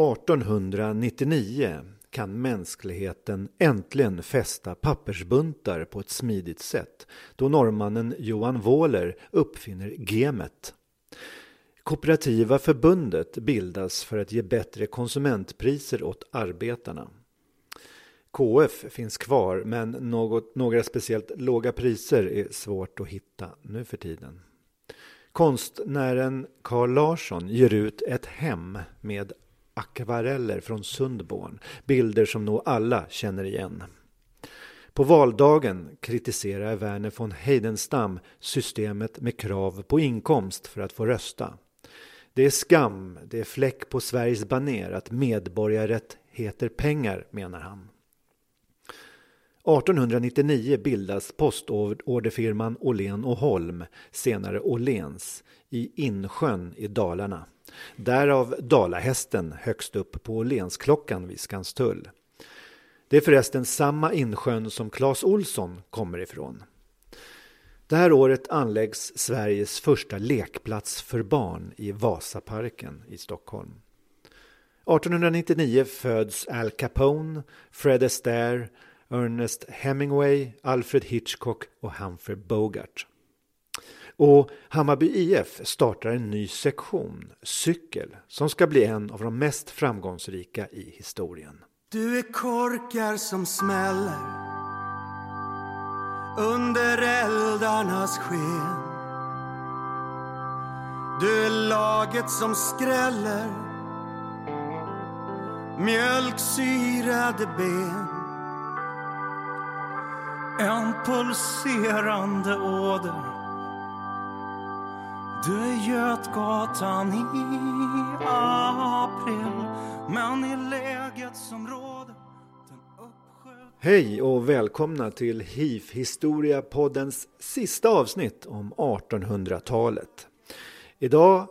1899 kan mänskligheten äntligen fästa pappersbuntar på ett smidigt sätt då norrmannen Johan Wåhler uppfinner gemet. Kooperativa förbundet bildas för att ge bättre konsumentpriser åt arbetarna. KF finns kvar men något, några speciellt låga priser är svårt att hitta nu för tiden. Konstnären Carl Larsson ger ut ett hem med akvareller från Sundborn, bilder som nog alla känner igen. På valdagen kritiserar Verner von Heidenstam systemet med krav på inkomst för att få rösta. Det är skam, det är fläck på Sveriges baner att medborgarrätt heter pengar, menar han. 1899 bildas postorderfirman Åhlén och Holm, senare Åhléns, i Insjön i Dalarna. Därav Dalahästen högst upp på Åhlénsklockan vid Skanstull. Det är förresten samma insjön som Clas Olsson kommer ifrån. Det här året anläggs Sveriges första lekplats för barn i Vasaparken i Stockholm. 1899 föds Al Capone, Fred Astaire, Ernest Hemingway, Alfred Hitchcock och Humphrey Bogart. Och Hammarby IF startar en ny sektion, cykel, som ska bli en av de mest framgångsrika i historien. Du är korkar som smäller under eldarnas sken. Du är laget som skräller mjölksyrade ben. En pulserande åder du är Götgatan i april men i läget som råder Hej och välkomna till HIF Historia poddens sista avsnitt om 1800-talet. Idag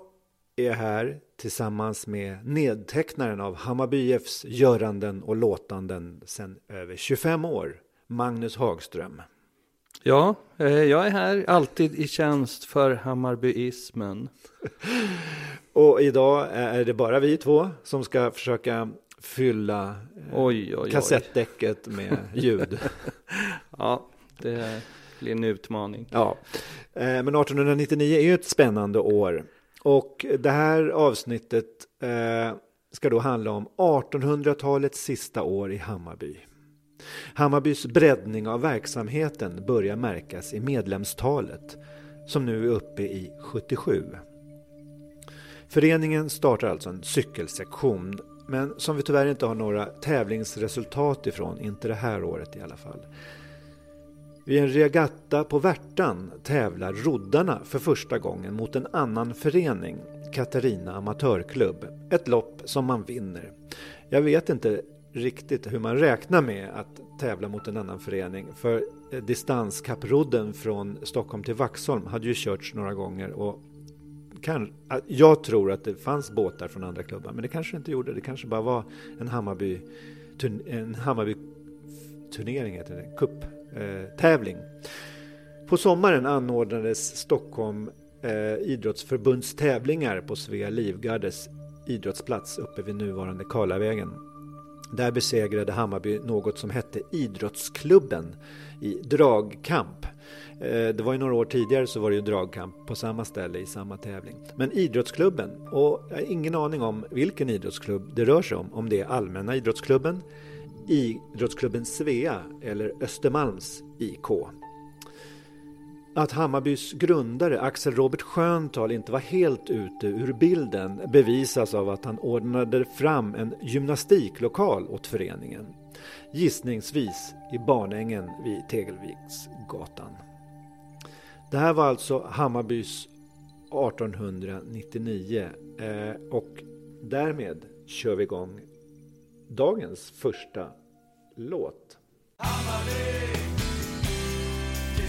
är jag här tillsammans med nedtecknaren av Hammarby IFs göranden och låtanden sedan över 25 år, Magnus Hagström. Ja, eh, jag är här alltid i tjänst för Hammarbyismen. Och idag är det bara vi två som ska försöka fylla eh, oj, oj, kassettdäcket med ljud. ja, det blir en utmaning. Ja, eh, men 1899 är ju ett spännande år. Och det här avsnittet ska då handla om 1800-talets sista år i Hammarby. Hammarbys breddning av verksamheten börjar märkas i medlemstalet som nu är uppe i 77. Föreningen startar alltså en cykelsektion men som vi tyvärr inte har några tävlingsresultat ifrån, inte det här året i alla fall. Vid en regatta på Värtan tävlar roddarna för första gången mot en annan förening, Katarina Amatörklubb. Ett lopp som man vinner. Jag vet inte riktigt hur man räknar med att tävla mot en annan förening. För eh, distanskapprodden från Stockholm till Vaxholm hade ju körts några gånger och kan, ah, jag tror att det fanns båtar från andra klubbar men det kanske inte gjorde. Det kanske bara var en Hammarby, en Hammarby turnering, heter det, cup, eh, tävling. På sommaren anordnades Stockholm eh, idrottsförbunds tävlingar på Svea Livgardes idrottsplats uppe vid nuvarande Karlavägen. Där besegrade Hammarby något som hette Idrottsklubben i dragkamp. Eh, det var ju några år tidigare så var det ju dragkamp på samma ställe i samma tävling. Men Idrottsklubben, och jag har ingen aning om vilken idrottsklubb det rör sig om. Om det är Allmänna Idrottsklubben, Idrottsklubben Svea eller Östermalms IK. Att Hammarbys grundare Axel Robert Sköntal inte var helt ute ur bilden bevisas av att han ordnade fram en gymnastiklokal åt föreningen. Gissningsvis i Barnängen vid Tegelviksgatan. Det här var alltså Hammarbys 1899 eh, och därmed kör vi igång dagens första låt. Hammarby!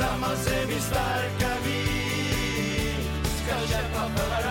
Tillsammans är vi starka vi Ska kämpa för varann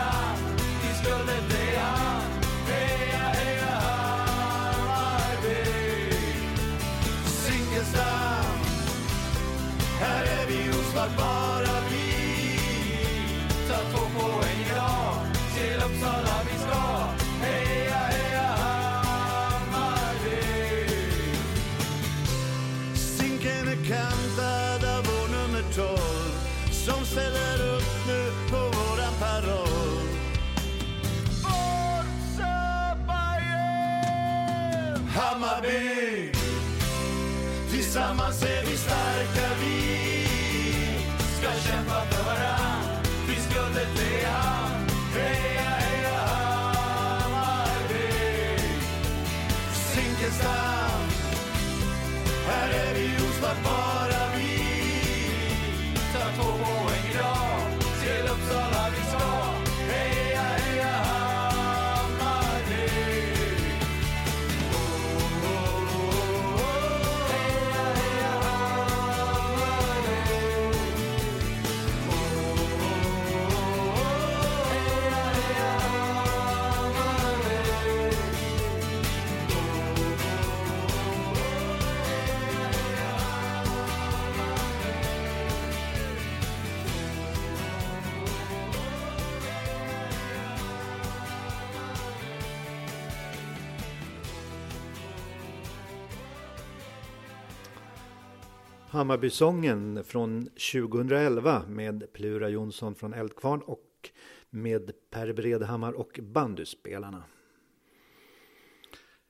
Hammarbysången från 2011 med Plura Jonsson från Eldkvarn och med Per Bredhammar och bandyspelarna.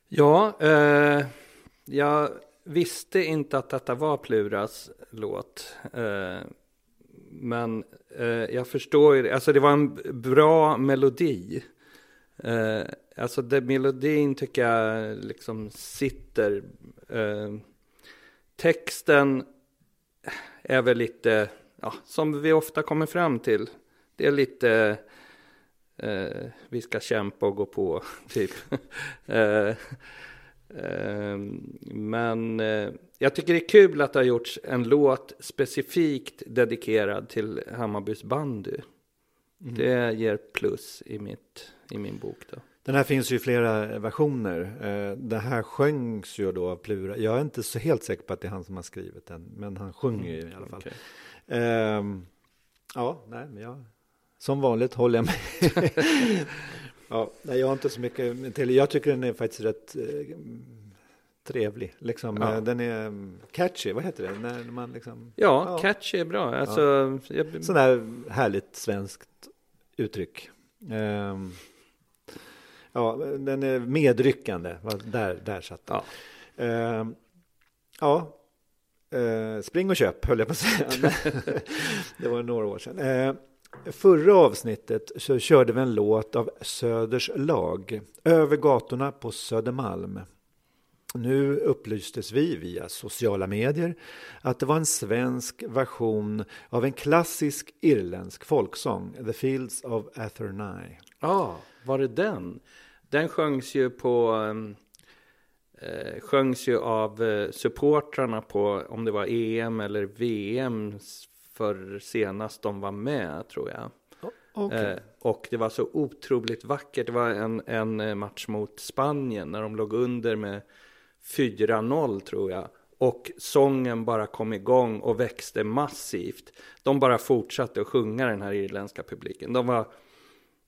Ja, eh, jag visste inte att detta var Pluras låt. Eh, men eh, jag förstår ju, det. alltså det var en bra melodi. Eh, alltså det, melodin tycker jag liksom sitter. Eh, texten är väl lite, ja, som vi ofta kommer fram till. Det är lite, eh, vi ska kämpa och gå på, typ. eh, eh, men jag tycker det är kul att det har gjorts en låt specifikt dedikerad till Hammarbys bandy. Det ger plus i, mitt, i min bok då. Den här finns ju i flera versioner. Eh, Det här sjöngs ju då av Plura. Jag är inte så helt säker på att det är han som har skrivit den, men han sjunger ju i alla fall. Okej. Ehm, ja, nej, men jag, som vanligt håller jag med. ja, nej, jag har inte så mycket till. Jag tycker den är faktiskt rätt eh, trevlig. Liksom, Ja. eh, Den är mm, catchy, vad heter det? När man liksom, Ja, Ja. catch är bra. Alltså, jag, Sån härligt svenskt uttryck. Ehm, ja, den är medryckande. Där, där satt den. Ja. Ehm, ja. Eh, spring och köp höll jag på att säga. det var några år sedan. Eh, förra avsnittet så körde vi en låt av Söders lag. Över gatorna på Södermalm. Nu upplystes vi via sociala medier att det var en svensk version av en klassisk irländsk folksång, The Fields of Athenry. Ja, var det den? Den sjöngs ju på eh, sjöngs ju av eh, supportrarna på om det var EM eller VM för senast de var med tror jag. Okay. Eh, och det var så otroligt vackert. Det var en, en eh, match mot Spanien när de låg under med 4-0 tror jag. Och sången bara kom igång och växte massivt. De bara fortsatte att sjunga den här irländska publiken. De var,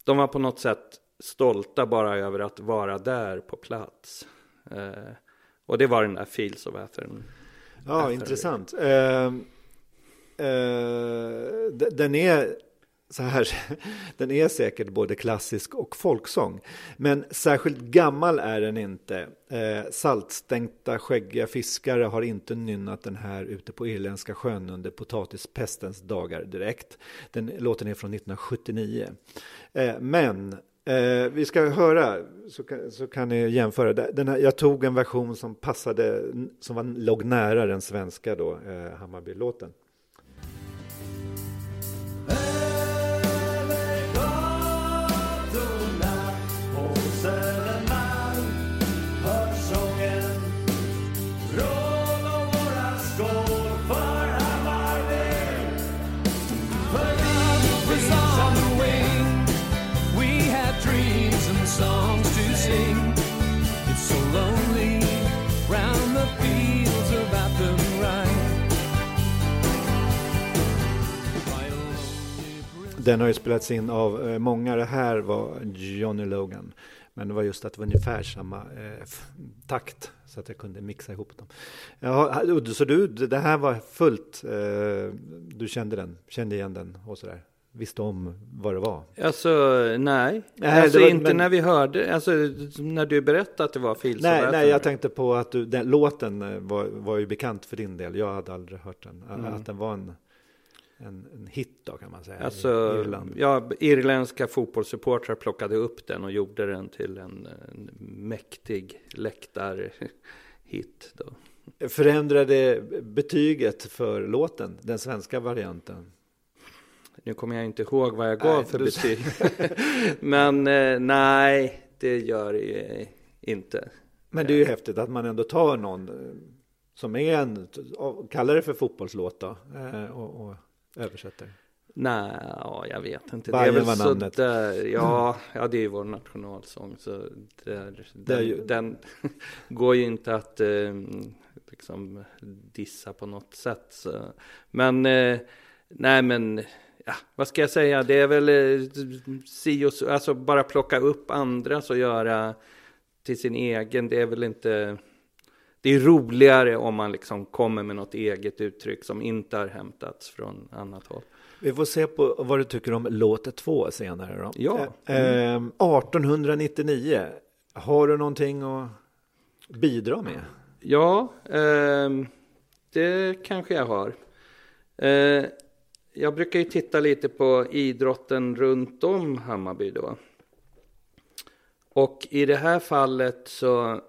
de var på något sätt stolta bara över att vara där på plats. Eh, och det var den där Fields of Athens. Ja, intressant. Eh, eh, den är så här, den är säkert både klassisk och folksång. Men särskilt gammal är den inte. Eh, saltstänkta skäggiga fiskare har inte nynnat den här ute på Irländska sjön under potatispestens dagar direkt. Den låten är från 1979. Eh, men Eh, vi ska höra, så kan, så kan ni jämföra. Den här, jag tog en version som passade, som var, låg nära den svenska då, eh, Hammarby-låten. Den har ju spelats in av eh, många. Det här var Johnny Logan. Men det var just att det var ungefär samma eh, takt så att jag kunde mixa ihop dem. Udde, så du, det här var fullt, eh, du kände den, kände igen den och sådär, visste om vad det var? Alltså nej, Nej, alltså var- inte men- när vi hörde, alltså när du berättade att det var Fields of Nej, nej, jag tänkte på att du, den, låten eh, var, var ju bekant för din del. Jag hade aldrig hört den. Mm. Att den var en, en, en hit då kan man säga. i Alltså, Irland. ja, irländska fotbollssupportrar plockade upp den och gjorde den till en, en mäktig läktarhit. Då. Förändrade betyget för låten, den svenska varianten? Nu kommer jag inte ihåg vad jag gav Nej, för du- betyg. Men eh, nej, det gör det inte. Men det är ju häftigt att man ändå tar någon eh, som är en, kallar det för fotbollslåt då, eh, och, och översätter. Nej, ja, jag vet inte. Bajen det är väl var namnet. där, ja, ja, det är ju vår nationalsång. Så där, den, ju- den går ju inte att eh, liksom dissa på något sätt. Så. Men, eh, nej men, ja, vad ska jag säga? Det är väl eh, si och så, alltså bara plocka upp andras och göra till sin egen. Det är väl inte, det är roligare om man liksom kommer med något eget uttryck som inte har hämtats från annat håll. Vi får se på vad du tycker om låt två senare då. Ja. Eh, eh, 1899, har du någonting att bidra med? Ja, ehm, det kanske jag har. Eh, jag brukar ju titta lite på idrotten runt om Hammarby då. Och i det här fallet så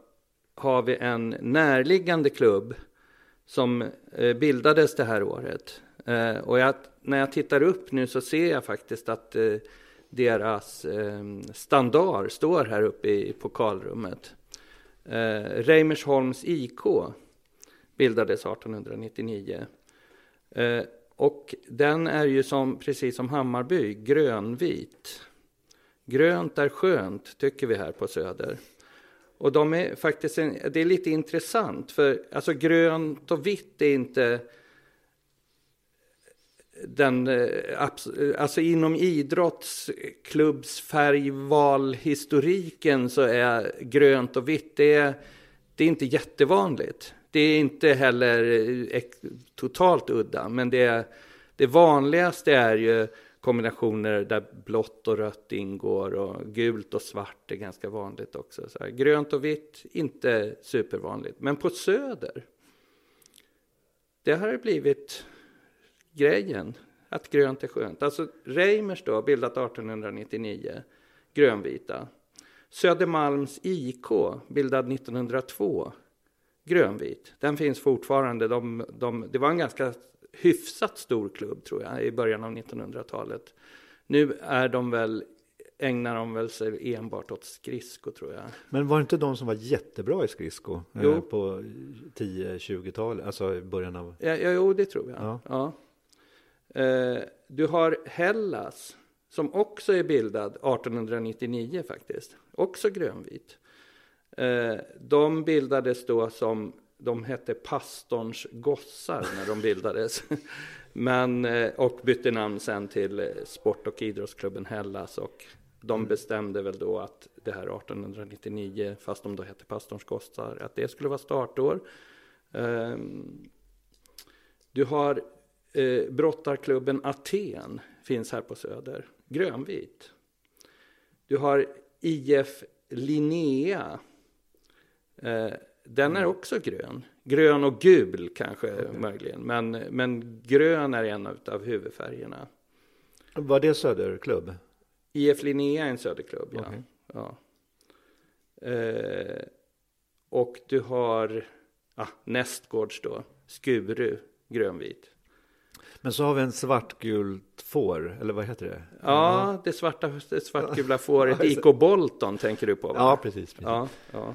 har vi en närliggande klubb som eh, bildades det här året. Eh, och jag, när jag tittar upp nu så ser jag faktiskt att eh, deras standard står här uppe i, pokalrummet. Reimersholms IK bildades 1899. Och den är ju som, precis som Hammarby, grönvit. Grönt är skönt, tycker vi här på Söder. Och de är faktiskt, en, det är lite intressant, för alltså grönt och vitt är inte den, eh, alltså inom idrottsklubbsfärgvalhistoriken så är grönt och vitt, det är, det är inte jättevanligt. Det är inte heller eh, totalt udda, men det, är, det vanligaste är ju kombinationer där blått och rött ingår och gult och svart är ganska vanligt också. Så här, grönt och vitt, inte supervanligt. Men på Söder, det har blivit grejen, att grönt är skönt. Alltså Reimers då, bildat 1899, grönvita. Södermalms IK, bildad 1902, grönvit. Den finns fortfarande. De, de, det var en ganska hyfsat stor klubb tror jag i början av 1900-talet. Nu är de väl, ägnar de väl sig enbart åt skridsko tror jag. Men var det inte de som var jättebra i skridsko eh, på 10-20-talet, alltså i början av... Ja, ja, jo, det tror jag. Ja. Ja. Eh, du har Hellas, som också är bildad 1899 faktiskt. Också grönvit. Eh, de bildades då som, de hette pastorns gossar när de bildades. Men, eh, och bytte namn sen till eh, Sport och idrottsklubben Hellas. Och de bestämde väl då att det här 1899, fast de då hette pastorns gossar, att det skulle vara startår. Ehm, du har eh, brottarklubben Aten, finns här på Söder, grönvit. Du har IF Linnea, den är också grön. Grön och gul kanske möjligen, men, men grön är en av huvudfärgerna. Var det Söderklubb? IF Linnea är en söderklubb, ja. Okej. ja. Eh, och du har ah, Nästgårds då, Skuru, grönvit. Men så har vi en svartgult får, eller vad heter det? Ja, det svarta, det svartgula fåret IK Bolton tänker du på va? Ja, precis. precis. ja, ja.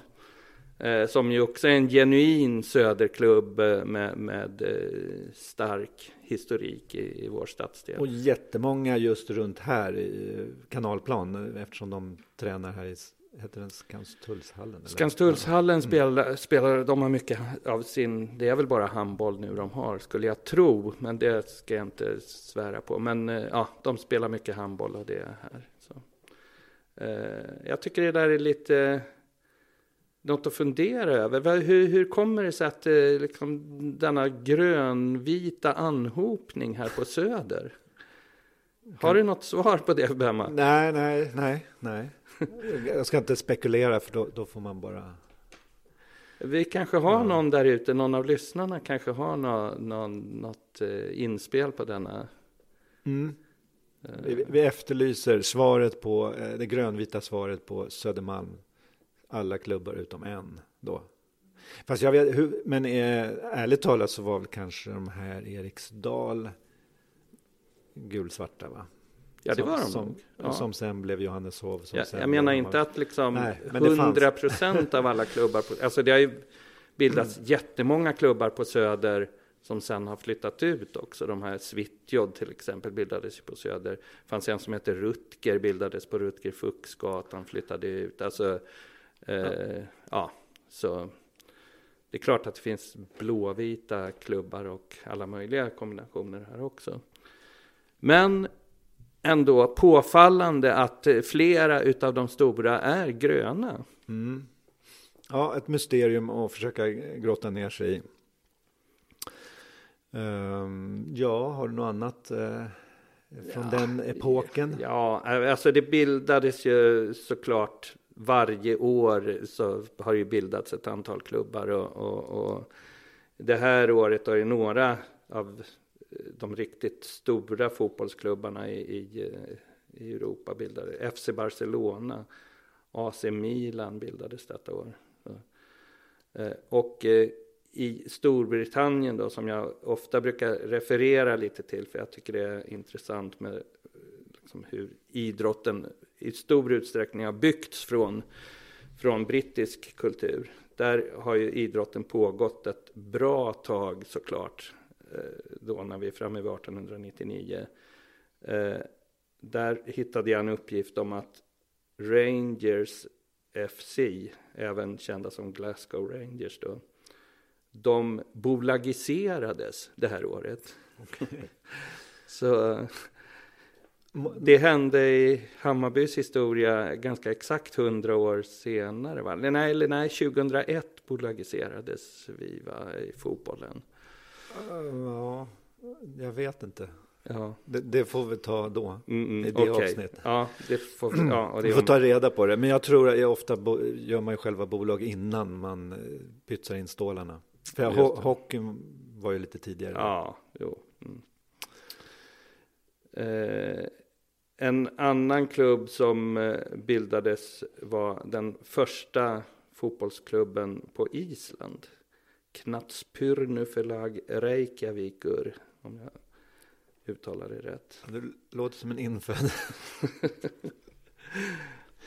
Eh, som ju också är en genuin söderklubb eh, med, med eh, stark historik i, i vår stadsdel. Och jättemånga just runt här i Kanalplan eftersom de tränar här i, heter den Skanstullshallen? eller? Skanstullshallen spelar, spelar, de har mycket av sin, det är väl bara handboll nu de har skulle jag tro, men det ska jag inte svära på. Men ja, de spelar mycket handboll och det är här. Så. Jag tycker det där är lite något att fundera över. Hur, hur kommer det sig att eh, liksom, denna grönvita anhopning här på Söder? Har du något svar på det, Bemma? Nej, nej, nej, nej. Jag ska inte spekulera för då, då får man bara... Vi kanske har någon där ute, någon av lyssnarna kanske har nå, nå, något eh, inspel på denna. Mm. Eh, Vi, vi efterlyser svaret på, det grönvita svaret på Södermalm. Alla klubbar utom en då. Fast jag vet, hur, men eh, ärligt talat så var väl kanske de här Eriksdal gulsvarta va? ja, det var de som. Ja. som sen blev Johanneshov. Som Ja, sen jag menar inte att liksom Nej. 100 procent av alla klubbar, på, alltså det har ju bildats Mm. jättemånga klubbar på Söder som sen har flyttat ut också. De här Svitjod till exempel bildades ju på Söder. Det fanns en som heter Rutger, bildades på Rutger Fuchsgatan, flyttade ut. Alltså, eh, ja. så det är klart att det finns blåvita klubbar och alla möjliga kombinationer här också. Men ändå påfallande att eh, flera utav de stora är gröna. Mm. Ja, ett mysterium att försöka grotta ner sig i. Ehm, ja, har du något annat eh, från den epoken? Ja, alltså det bildades ju såklart varje år så har det ju bildats ett antal klubbar och, och, och det här året har ju några av de riktigt stora fotbollsklubbarna i, i, i Europa bildade. FC Barcelona, AC Milan bildades detta år. Eh, och eh, i Storbritannien då, som jag ofta brukar referera lite till, för jag tycker det är intressant med liksom hur idrotten i stor utsträckning har byggts från, från brittisk kultur. Där har ju idrotten pågått ett bra tag såklart, eh, då när vi är framme vid 1899. Eh, Där hittade jag en uppgift om att Rangers FC, även kända som Glasgow Rangers då, de bolagiserades det här året. Så det hände i Hammarbys historia ganska exakt 100 år senare. Va? Nej, eller nej, 2001 bolagiserades vi va, i fotbollen. Ja, jag vet inte. Ja, Det, det får vi ta då. mm, I mm, det okej. avsnittet. Ja, det får vi. Ja, Vi får ta reda på det. Men jag tror att jag ofta bo, gör man ju själva bolag innan man eh, pytsar in stålarna. För ho- det. hockeyn var ju lite tidigare. Ja, jo. Mm. Eh, en annan klubb som eh, bildades var den första fotbollsklubben på Island. Knatspyrnuförlag Reykjavíkur, om jag uttalar det rätt. Du låter som en infödd.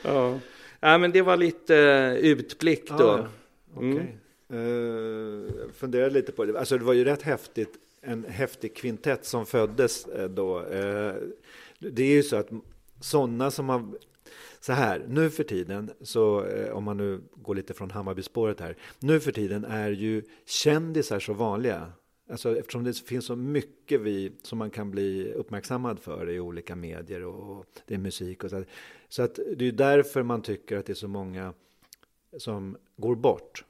Ja, ja men det var lite eh, utblick då. Ah, ja. Okej. Mm. Eh, jag funderade lite på det. Alltså det var ju rätt häftigt. En häftig kvintett som föddes eh, då. Eh, det är ju så att sådana som har så här, nu för tiden, så eh, om man nu går lite från Hammarbyspåret här. Nu för tiden är ju kändisar så vanliga. Alltså eftersom det finns så mycket vi, som man kan bli uppmärksammad för i olika medier och, och det är musik och så. Så att det är därför man tycker att det är så många som går bort.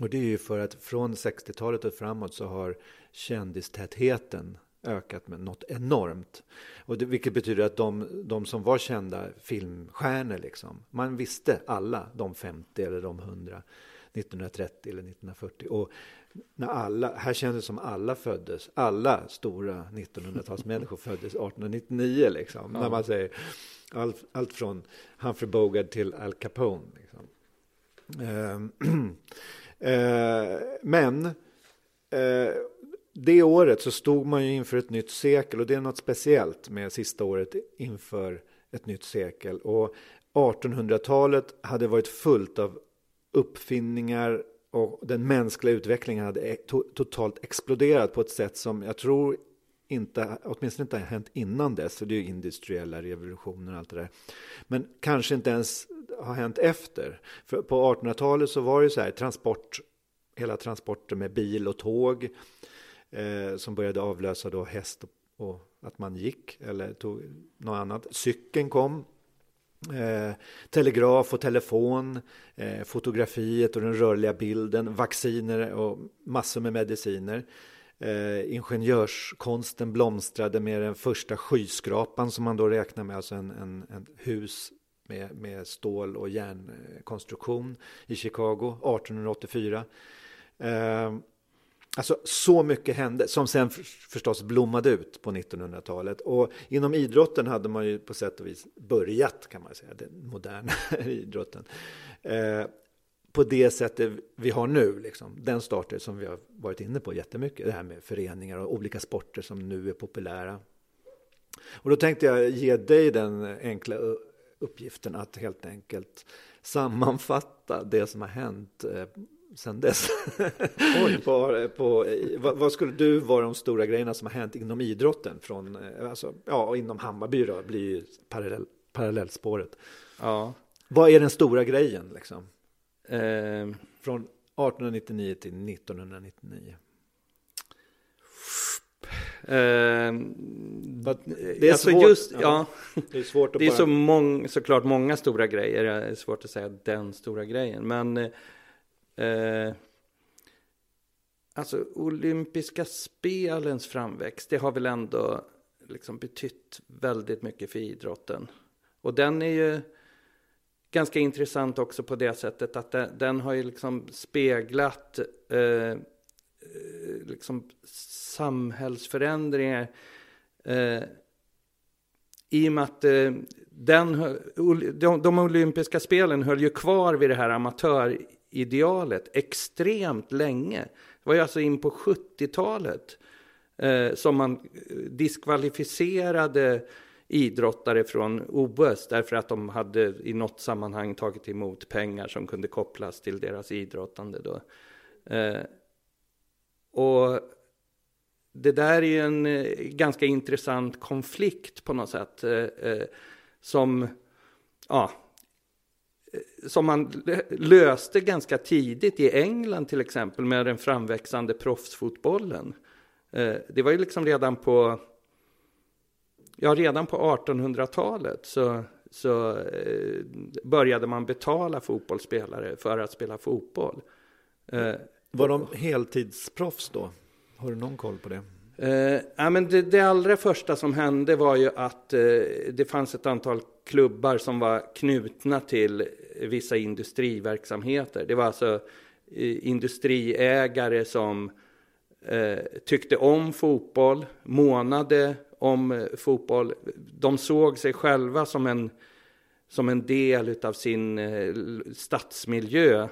Och det är ju för att från 60-talet och framåt så har kändistätheten ökat med något enormt. Och det, vilket betyder att de, de som var kända filmstjärnor, liksom, man visste alla de 50 eller de 100, 1930 eller 1940. Och när alla, här kändes det som alla föddes, alla stora 1900-talsmänniskor föddes 1899 liksom. När man säger allt, allt från Humphrey Bogart till Al Capone. Liksom. Ehm, eh, men eh, det året så stod man ju inför ett nytt sekel och det är något speciellt med sista året inför ett nytt sekel. Och 1800-talet hade varit fullt av uppfinningar och den mänskliga utvecklingen hade e- to- totalt exploderat på ett sätt som jag tror inte, åtminstone inte har hänt innan dess. för det är ju industriella revolutioner och allt det där. Men kanske inte ens har hänt efter. För på 1800-talet så var det så här transport, hela transporter med bil och tåg eh, som började avlösa då häst och, och att man gick eller tog något annat. Cykeln kom. Eh, telegraf och telefon, eh, fotografiet och den rörliga bilden, vacciner och massor med mediciner. Eh, ingenjörskonsten blomstrade med den första skyskrapan som man då räknar med, alltså en, en, en hus med, med stål och järnkonstruktion i Chicago 1884. Alltså så mycket hände som sen förstås blommade ut på 1900-talet. Och inom idrotten hade man ju på sätt och vis börjat kan man säga, den moderna idrotten. Eh, på det sättet vi har nu, liksom. den starten som vi har varit inne på jättemycket. Det här med föreningar och olika sporter som nu är populära. Och då tänkte jag ge dig den enkla uppgiften att helt enkelt sammanfatta det som har hänt eh, sen dess. på, på, vad, vad skulle du vara de stora grejerna som har hänt inom idrotten? Från, eh, alltså, ja, inom Hammarby då, blir ju parallell, parallellspåret. Ja. Vad är den stora grejen liksom? Eh, Från 1899 till 1999. eh, Det är alltså svårt. just, ja. Det är svårt att Det är bara... så mång, såklart många stora grejer. Det är svårt att säga den stora grejen. Men eh, alltså olympiska spelens framväxt, det har väl ändå liksom betytt väldigt mycket för idrotten. Och den är ju ganska intressant också på det sättet att den, den har ju liksom speglat eh, eh liksom samhällsförändringar eh, i och med att eh, den, de, de olympiska spelen höll ju kvar vid det här amatör idealet extremt länge. Det var ju alltså in på 70-talet eh, som man eh, diskvalificerade idrottare från OS därför att de hade i något sammanhang tagit emot pengar som kunde kopplas till deras idrottande. Då. Eh, och det där är ju en eh, ganska intressant konflikt på något sätt. Eh, eh, som, ja, som man lö- löste ganska tidigt i England till exempel med den framväxande proffsfotbollen. Eh, det var ju liksom redan på, ja redan på 1800-talet så, så eh, började man betala fotbollsspelare för att spela fotboll. Eh, Var de heltidsproffs då? Har du någon koll på det? Eh, ja, men det, det allra första som hände var ju att eh, det fanns ett antal klubbar som var knutna till vissa industriverksamheter. Det var alltså eh, industriägare som eh, tyckte om fotboll, månade om eh, fotboll. De såg sig själva som en, som en del av sin eh, stadsmiljö.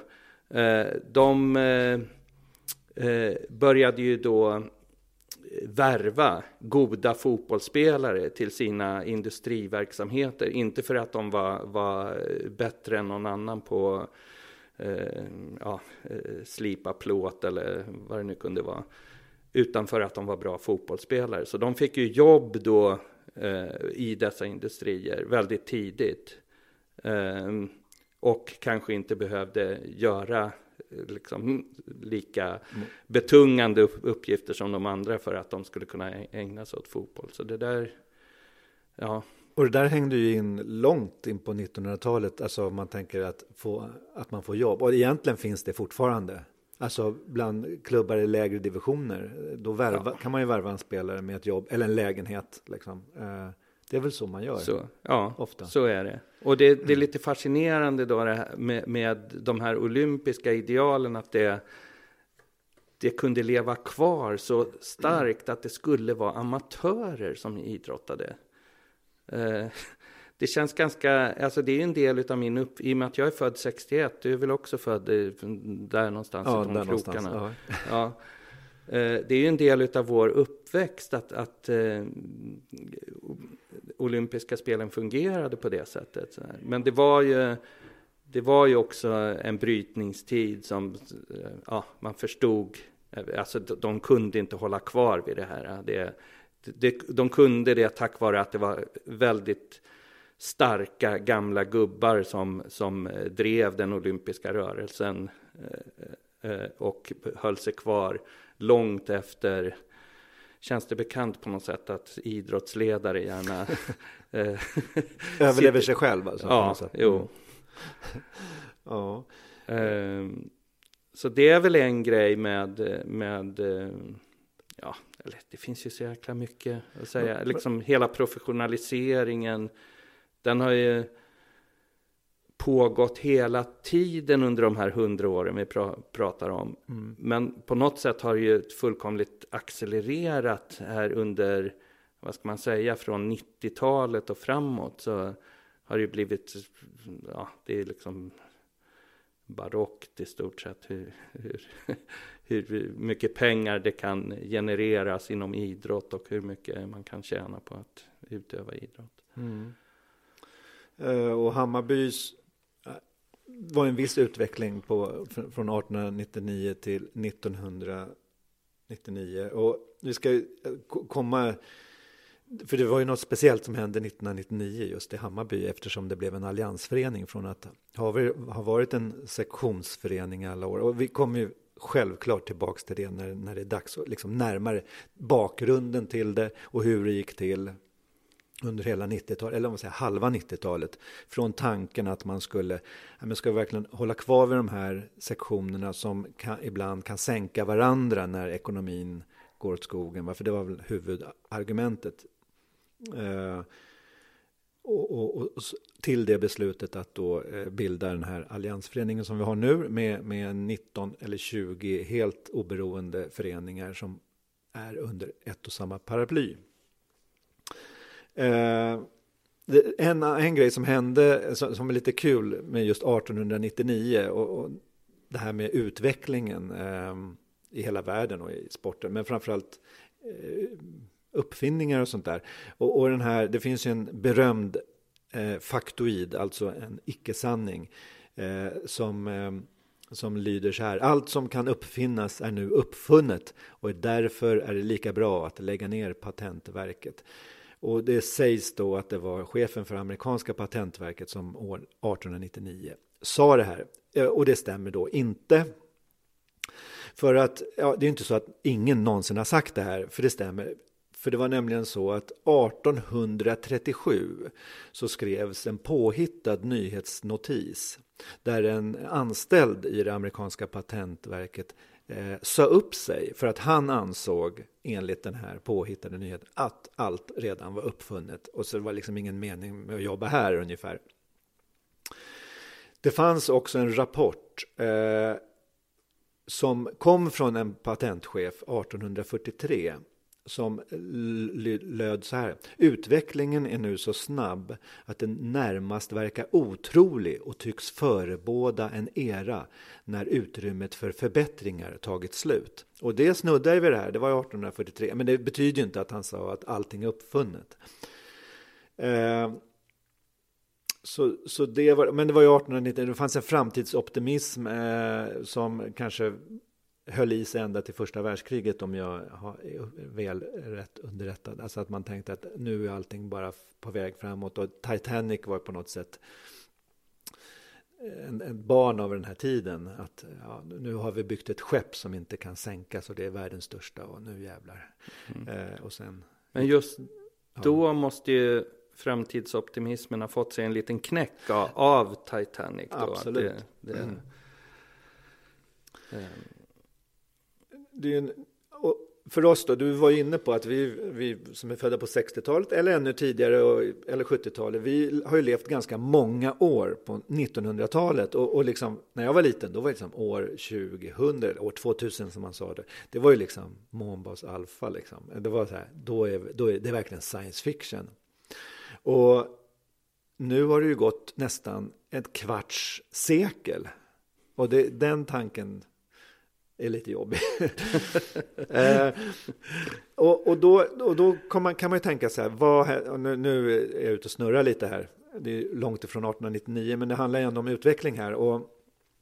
Eh, de eh, eh, började ju då värva goda fotbollsspelare till sina industriverksamheter. Inte för att de var, var bättre än någon annan på eh, ja, eh, slipa plåt eller vad det nu kunde vara. Utan för att de var bra fotbollsspelare. Så de fick ju jobb då eh, i dessa industrier väldigt tidigt. Eh, och kanske inte behövde göra liksom, lika betungande upp- uppgifter som de andra för att de skulle kunna ägna sig åt fotboll. Så det där, ja, Och det där hängde ju in långt in på 1900-talet, alltså om man tänker att, få, att man får jobb. Och egentligen finns det fortfarande. Alltså bland klubbar i lägre divisioner, då värva, kan man ju värva en spelare med ett jobb eller en lägenhet. Liksom. Det är väl så man gör. så, ja Ofta. så är det. Och det, det är lite fascinerande då med, med de här olympiska idealen att det, det kunde leva kvar så starkt att det skulle vara amatörer som idrottade. Eh, det känns ganska, alltså det är en del av min upp, i och med att jag är född 61, du är väl också född eh, där någonstans Ja, i de där krokarna. Ja. Ja. Eh, det är ju en del av vår uppväxt att, att eh, olympiska spelen fungerade på det sättet. Men det var ju det var ju också en brytningstid som eh, ja, man förstod, eh, alltså de- kunde inte hålla kvar vid det här. Det, det, de kunde det tack vare att det var väldigt starka gamla gubbar som, som drev den olympiska rörelsen och höll sig kvar långt efter Känns det bekant på något sätt att idrottsledare gärna eh, Överlever sig själv alltså. på Ja, sätt. jo. Ja. Ehm, så det är väl en grej med, med ja, det finns ju så jäkla mycket att säga. Liksom hela professionaliseringen, den har ju pågått hela tiden under de här hundra åren vi pra, pratar om. Men på något sätt har det ju fullkomligt accelererat här under, vad ska man säga, från 90-talet och framåt så har det ju blivit, ja, det är liksom barockt i stort sett hur, hur, hur mycket pengar det kan genereras inom idrott och hur mycket man kan tjäna på att utöva idrott. Eh, Och Hammarbys var en viss utveckling på, från 1899 till 1999. Och vi ska eh, komma, för det var ju något speciellt som hände 1999 just i Hammarby eftersom det blev en alliansförening från att ha varit en sektionsförening i alla år. Och vi kommer ju självklart tillbaks till det när, när det är dags liksom närmare bakgrunden till det och hur det gick till under hela 90-talet, eller om man säger halva 90-talet, från tanken att man skulle, ja, men ska vi verkligen hålla kvar vid de här sektionerna som kan, ibland kan sänka varandra när ekonomin går åt skogen, för det var väl huvudargumentet. Eh, och, och, och till det beslutet att då eh, bilda den här alliansföreningen som vi har nu med, med 19 eller 20 helt oberoende föreningar som är under ett och samma paraply. Eh, en, en grej som hände som, som är lite kul med just 1899 och, och det här med utvecklingen eh, i hela världen och i sporten, men framförallt eh, uppfinningar och sånt där. Och, och den här, det finns ju en berömd eh, faktoid, alltså en icke-sanning, eh, som, eh, som lyder så här. Allt som kan uppfinnas är nu uppfunnet och därför är det lika bra att lägga ner patentverket. Och det sägs då att det var chefen för amerikanska patentverket som år 1899 sa det här. Eh, och det stämmer då inte. För att, ja, det är inte så att ingen någonsin har sagt det här, för det stämmer. För det var nämligen så att 1837 så skrevs en påhittad nyhetsnotis där en anställd i det amerikanska patentverket eh, sa upp sig för att han ansåg enligt den här påhittade nyheten att allt redan var uppfunnet och så det var liksom ingen mening med att jobba här ungefär. Det fanns också en rapport eh, som kom från en patentchef 1843 som löd så här. Utvecklingen är nu så snabb att den närmast verkar otrolig och tycks förebåda en era när utrymmet för förbättringar tagit slut. Och det snuddar vi det här, det var 1843, men det betyder ju inte att han sa att allting är uppfunnet. Eh, så, så det var, men det var ju 1890, det fanns en framtidsoptimism eh, som kanske höll i sig ända till första världskriget om jag är väl rätt underrättad. Alltså att man tänkte att nu är allting bara på väg framåt och Titanic var på något sätt en, en barn av den här tiden. Att ja, nu har vi byggt ett skepp som inte kan sänkas och det är världens största och nu jävlar. Mm. Eh, och sen, Men just då ja. måste ju framtidsoptimismen ha fått sig en liten knäck av, av Titanic. Då. Absolut. Det, det, mm. eh, det är en, för oss då, du var inne på att vi, vi som är födda på 60-talet eller ännu tidigare, och, eller 70-talet, vi har ju levt ganska många år på 1900-talet. Och, och liksom, när jag var liten, då var det liksom år 2000, eller år 2000 som man sa det. Det var ju liksom Månbas alfa liksom. Det var så här, då är, då är det är verkligen science fiction. Och nu har det ju gått nästan ett kvarts sekel. Och det, den tanken är lite jobbig. eh, och, och, då, och då kan man, kan man ju tänka så här, vad, nu, nu är jag ute och snurrar lite här, det är långt ifrån 1899, men det handlar ju ändå om utveckling här. Och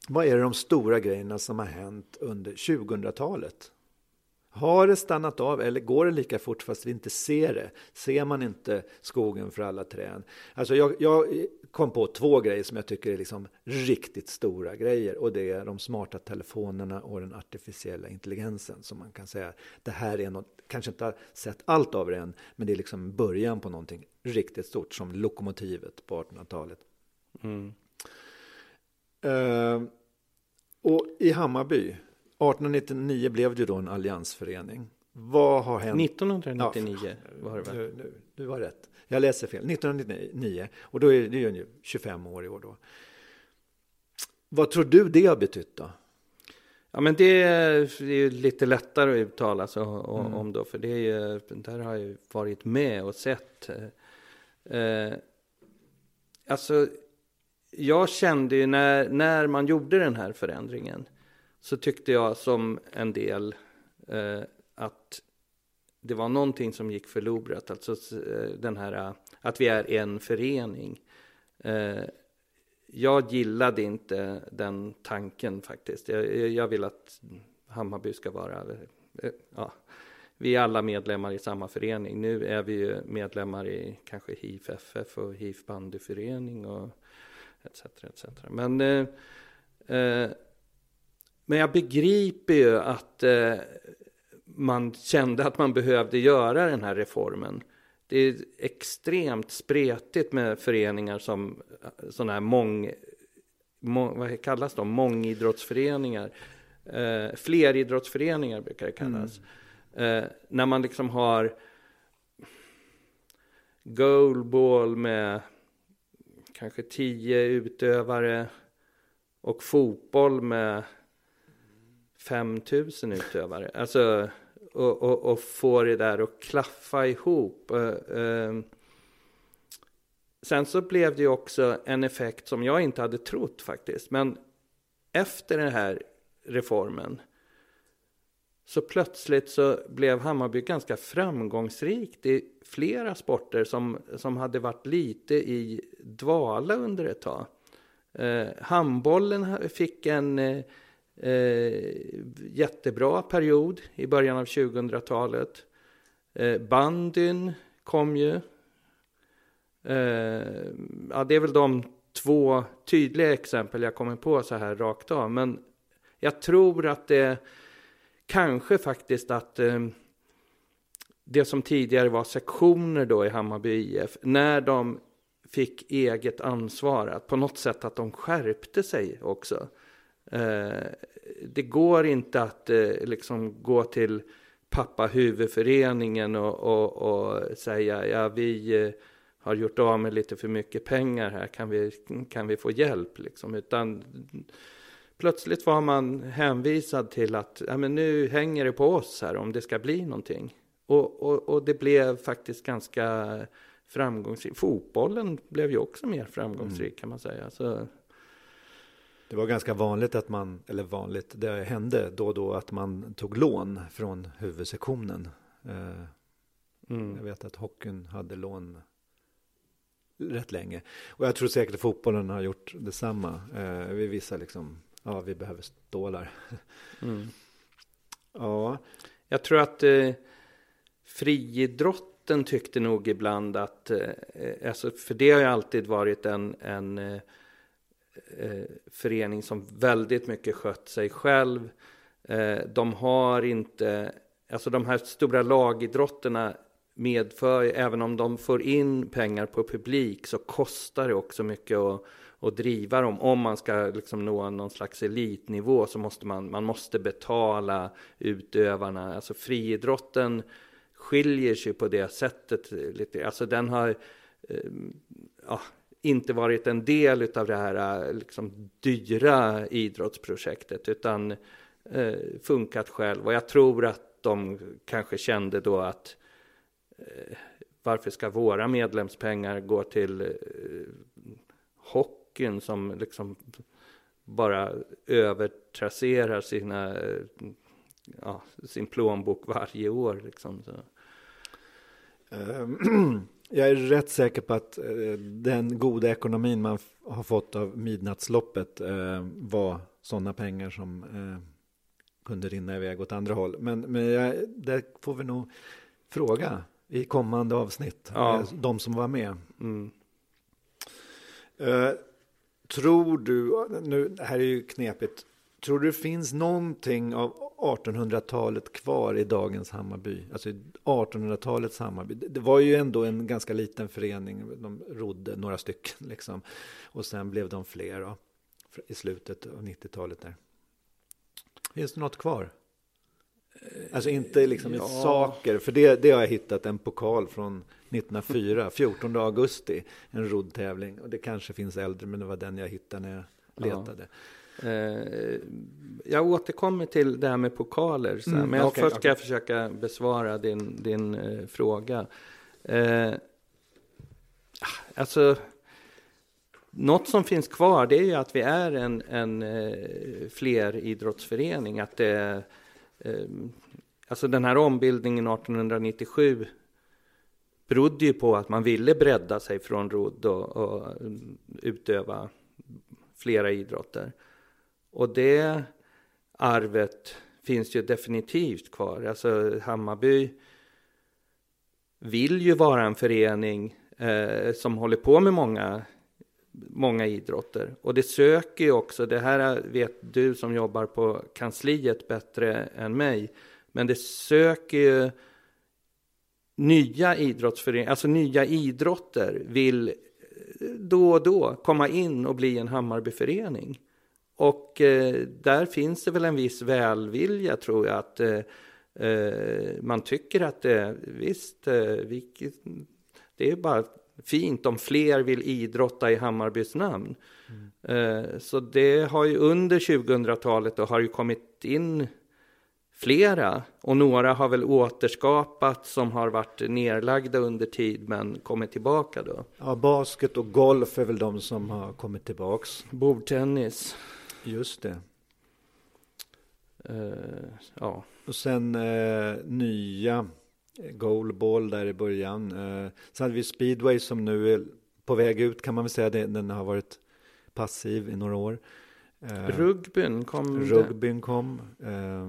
vad är det de stora grejerna som har hänt under 2000-talet? Har det stannat av eller går det lika fort fast vi inte ser det? Ser man inte skogen för alla träd? Alltså jag, jag kom på två grejer som jag tycker är liksom riktigt stora grejer och det är de smarta telefonerna och den artificiella intelligensen som man kan säga det här är något, kanske inte har sett allt av det än, men det är liksom början på någonting riktigt stort som lokomotivet på 1800-talet. Mm. Uh, och i Hammarby 1899 blev det ju då en alliansförening. Vad har hänt? 1999 ja, var det väl? Du, var rätt. Jag läser fel. 1999. Och då är det ju 25 år i år då. Vad tror du det har betytt då? Ja men det är ju lite lättare att uttala sig mm. om då. För det är ju, där har jag ju varit med och sett. Eh, alltså, jag kände ju när, när man gjorde den här förändringen så tyckte jag som en del eh, att det var någonting som gick förlorat. Alltså eh, den här eh, att vi är en förening. Eh, jag gillade inte den tanken faktiskt. Jag, jag vill att Hammarby ska vara, eh, eh, ja, vi är alla medlemmar i samma förening. Nu är vi ju medlemmar i kanske HIF FF och HIF bandyförening och etc. etc. Men eh, eh, men jag begriper ju att eh, man kände att man behövde göra den här reformen. Det är extremt spretigt med föreningar som sådana här mång, mång, vad kallas de, mångidrottsföreningar. Eh, fleridrottsföreningar brukar det kallas. Mm. Eh, när man liksom har goalball med kanske tio utövare och fotboll med 5000 utövare. Alltså, och, och, och få det där att klaffa ihop. Eh, ehm, sen så blev det ju också en effekt som jag inte hade trott faktiskt. Men efter den här reformen så plötsligt så blev Hammarby ganska framgångsrikt i flera sporter som, som hade varit lite i dvala under ett tag. Eh, handbollen fick en eh, eh, jättebra period i början av 2000-talet. Eh, bandyn kom ju. Eh, ja, det är väl de två tydliga exempel jag kommer på så här rakt av. Men jag tror att det kanske faktiskt att eh, det som tidigare var sektioner då i Hammarby IF, när de fick eget ansvar, att på något sätt att de skärpte sig också. Eh, det går inte att eh, liksom gå till pappa huvudföreningen och, och, och säga ja vi eh, har gjort av med lite för mycket pengar här, kan vi, kan vi få hjälp? Liksom. Utan plötsligt var man hänvisad till att ja, men nu hänger det på oss här om det ska bli någonting. Och, och, och det blev faktiskt ganska framgångsrikt. Fotbollen blev ju också mer framgångsrik kan man säga. Så, Det var ganska vanligt att man, eller vanligt, det hände då och då att man tog lån från huvudsektionen. Eh, mm. Jag vet att hockeyn hade lån rätt länge. Och jag tror säkert att fotbollen har gjort detsamma. Eh, vi visar liksom, ja vi behöver stålar. Mm. Ja, Jag tror att eh, friidrotten tyckte nog ibland att, eh, alltså, för det har ju alltid varit en, en eh, förening som väldigt mycket skött sig själv. Eh, de har inte, alltså de här stora lagidrotterna medför, även om de får in pengar på publik så kostar det också mycket att, att driva dem. Om man ska liksom nå någon slags elitnivå så måste man, man måste betala utövarna. Alltså friidrotten skiljer sig på det sättet lite. Alltså den har eh, ja, inte varit en del av det här liksom, dyra idrottsprojektet utan eh, funkat själv. Och jag tror att de kanske kände då att eh, varför ska våra medlemspengar gå till eh, hockeyn som liksom bara övertrasserar sina, eh, ja, sin plånbok varje år. Liksom. Ehm, Jag är rätt säker på att eh, den goda ekonomin man har fått av midnattsloppet eh, var sådana pengar som eh, kunde rinna iväg åt andra håll. Men, men jag, det får vi nog fråga i kommande avsnitt, Ja. de som var med. Mm. Tror du, nu, det här är ju knepigt, tror du det finns någonting av 1800-talet kvar i dagens Hammarby? Alltså i 1800-talets Hammarby. Det, var ju ändå en ganska liten förening, de rodde några stycken liksom. Och sen blev de fler då, i slutet av 90-talet där. Finns det något kvar? Alltså inte liksom i ja. saker, för det, det har jag hittat en pokal från 1904, 14 augusti, en roddtävling. Och det kanske finns äldre, men det var den jag hittade när jag Ja. letade. Eh, jag återkommer till det här med pokaler sen, Mm, men jag, okej, först ska okej. jag försöka besvara din, din eh, fråga. Eh, alltså, något som finns kvar det är ju att vi är en, en eh, fleridrottsförening. Att det, eh, alltså den här ombildningen 1897 berodde ju på att man ville bredda sig från rodd och, och mm, utöva flera idrotter. Och det arvet finns ju definitivt kvar. Alltså Hammarby vill ju vara en förening eh, som håller på med många, många idrotter. Och det söker ju också, det här vet du som jobbar på kansliet bättre än mig, men det söker ju nya idrottsföreningar, alltså nya idrotter vill då och då komma in och bli en Hammarbyförening. Och eh, där finns det väl en viss välvilja tror jag att eh, eh, man tycker att det, visst, eh, vi, det är bara fint om fler vill idrotta i Hammarbys namn. Eh, så det har ju under 2000-talet då har ju kommit in flera och några har väl återskapats som har varit nerlagda under tid men kommit tillbaka då. Ja, basket och golf är väl de som har kommit tillbaks. Bordtennis. Just det. Eh, ja. Och sen eh, nya goalball där i början. Eh, sen hade vi speedway som nu är på väg ut kan man väl säga. Det, den har varit passiv i några år. Eh, Rugbyn kom... rugbyn kom. Eh,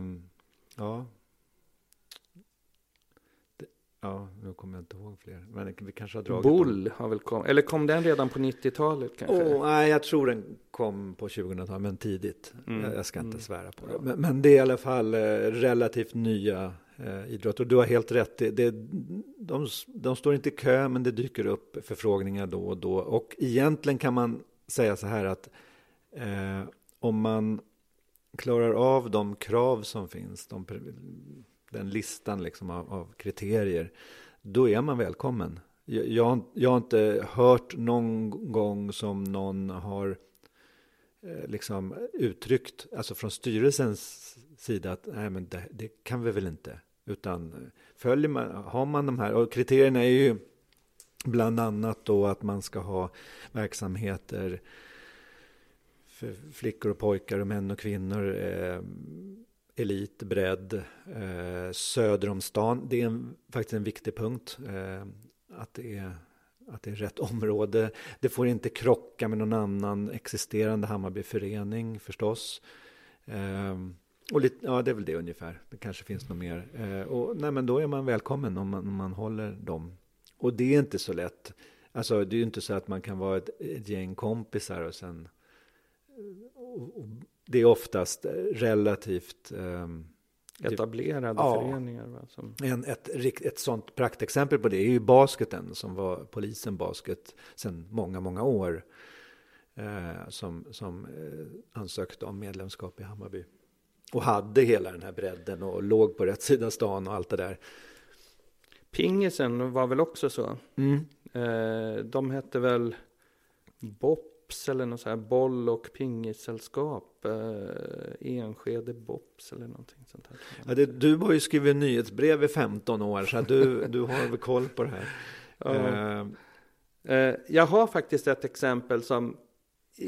ja. Ja, nu kommer jag inte ihåg fler. Men vi kanske har dragit Bull har väl kommit. Eller kom den redan på 90-talet kanske? Åh, nej, jag tror den kom på 2000-talet, men tidigt. Mm. Jag, ska inte Mm. svära på det. Men, men det är i alla fall eh, relativt nya eh, idrott. Och du har helt rätt, det, det, de, de står inte i kö men det dyker upp förfrågningar då och då. Och egentligen kan man säga så här att eh, om man klarar av de krav som finns, de, den listan liksom av, av, kriterier, då är man välkommen. Jag, jag, jag, har inte hört någon gång som någon har eh, liksom uttryckt, alltså från styrelsens sida, att nej men det, det kan vi väl inte. Utan eh, följer man, har man de här, och kriterierna är ju bland annat då att man ska ha verksamheter för flickor och pojkar och män och kvinnor. Eh, elit, bredd, eh, söder om stan. Det är en, faktiskt en viktig punkt. Eh, att, det är, att det är rätt område. Det får inte krocka med någon annan existerande Hammarbyförening förstås. Eh, och lite, ja, det är väl det ungefär. Det kanske finns något mer. Eh, och, nej, men då är man välkommen om man, om man håller dem. Och det är inte så lätt. Alltså, det är ju inte så att man kan vara ett, ett gäng kompisar och sen det är oftast relativt um, etablerade ja, föreningar. Va, som... en, ett, ett sånt praktexempel på det är ju basketen som var polisen basket sedan många, många år. Eh, som som eh, ansökte om medlemskap i Hammarby. Och hade hela den här bredden och låg på rätt sida stan och allt det där. Pingisen var väl också så. Mm. Eh, de hette väl Bopp Bops eller något så här boll och pingissällskap. Eh, Enskede Bops eller någonting sånt här. Ja, det, du har ju skrivit nyhetsbrev i 15 år så du, du har väl koll på det här. Ja. Uh. Eh, jag har faktiskt ett exempel som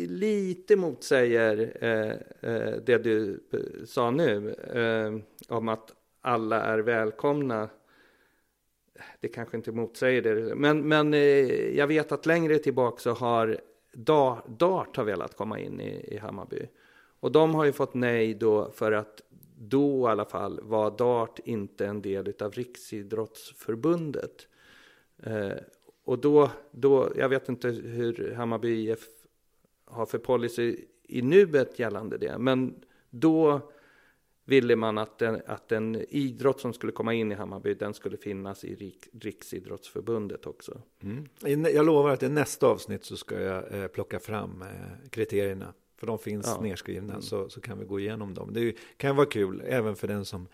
lite motsäger eh, eh, det du sa nu eh, om att alla är välkomna. Det kanske inte motsäger det, men, men eh, jag vet att längre tillbaka så har Dart har velat komma in i, i Hammarby. Och de har ju fått nej då för att då i alla fall var Dart inte en del av Riksidrottsförbundet. Eh, och då, då, jag vet inte hur Hammarby IF har för policy i nuet gällande det, men då ville man att den, att en idrott som skulle komma in i Hammarby, den skulle finnas i Rik, Riksidrottsförbundet också. Mm. Jag lovar att i nästa avsnitt så ska jag eh, plocka fram eh, kriterierna. För de finns ja. nedskrivna mm. så, så kan vi gå igenom dem. Det kan vara kul även för den som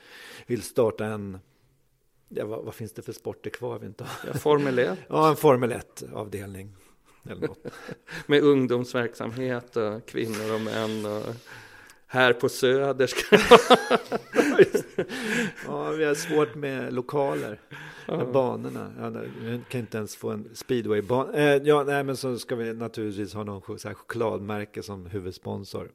vill starta en Ja, vad, vad finns det för sporter kvar? Vi inte ja, Formel 1. ja, en Formel 1-avdelning. Med ungdomsverksamhet och kvinnor och män. Och här på Söder ska Ja, vi har svårt med lokaler, med banorna. Vi kan inte ens få en speedwaybana. Eh, ja, nej, men så ska vi naturligtvis ha någon så här chokladmärke som huvudsponsor.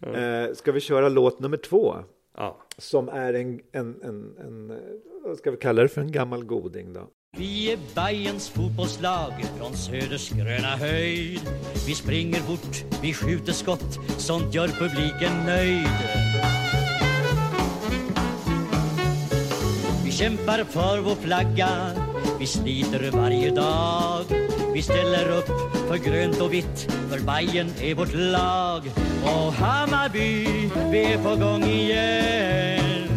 eh, ska vi köra låt nummer två? Ja. Som är en, en, en, en, vad ska vi kalla det för en gammal goding då? Vi är Bayerns fotbollslag från Söders gröna höjd. Vi springer fort, vi skjuter skott, sånt gör publiken nöjd. Vi kämpar för vår flagga, vi sliter varje dag. Vi ställer upp för grönt och vitt, för Bayern är vårt lag. Och Hammarby, vi är på gång igen.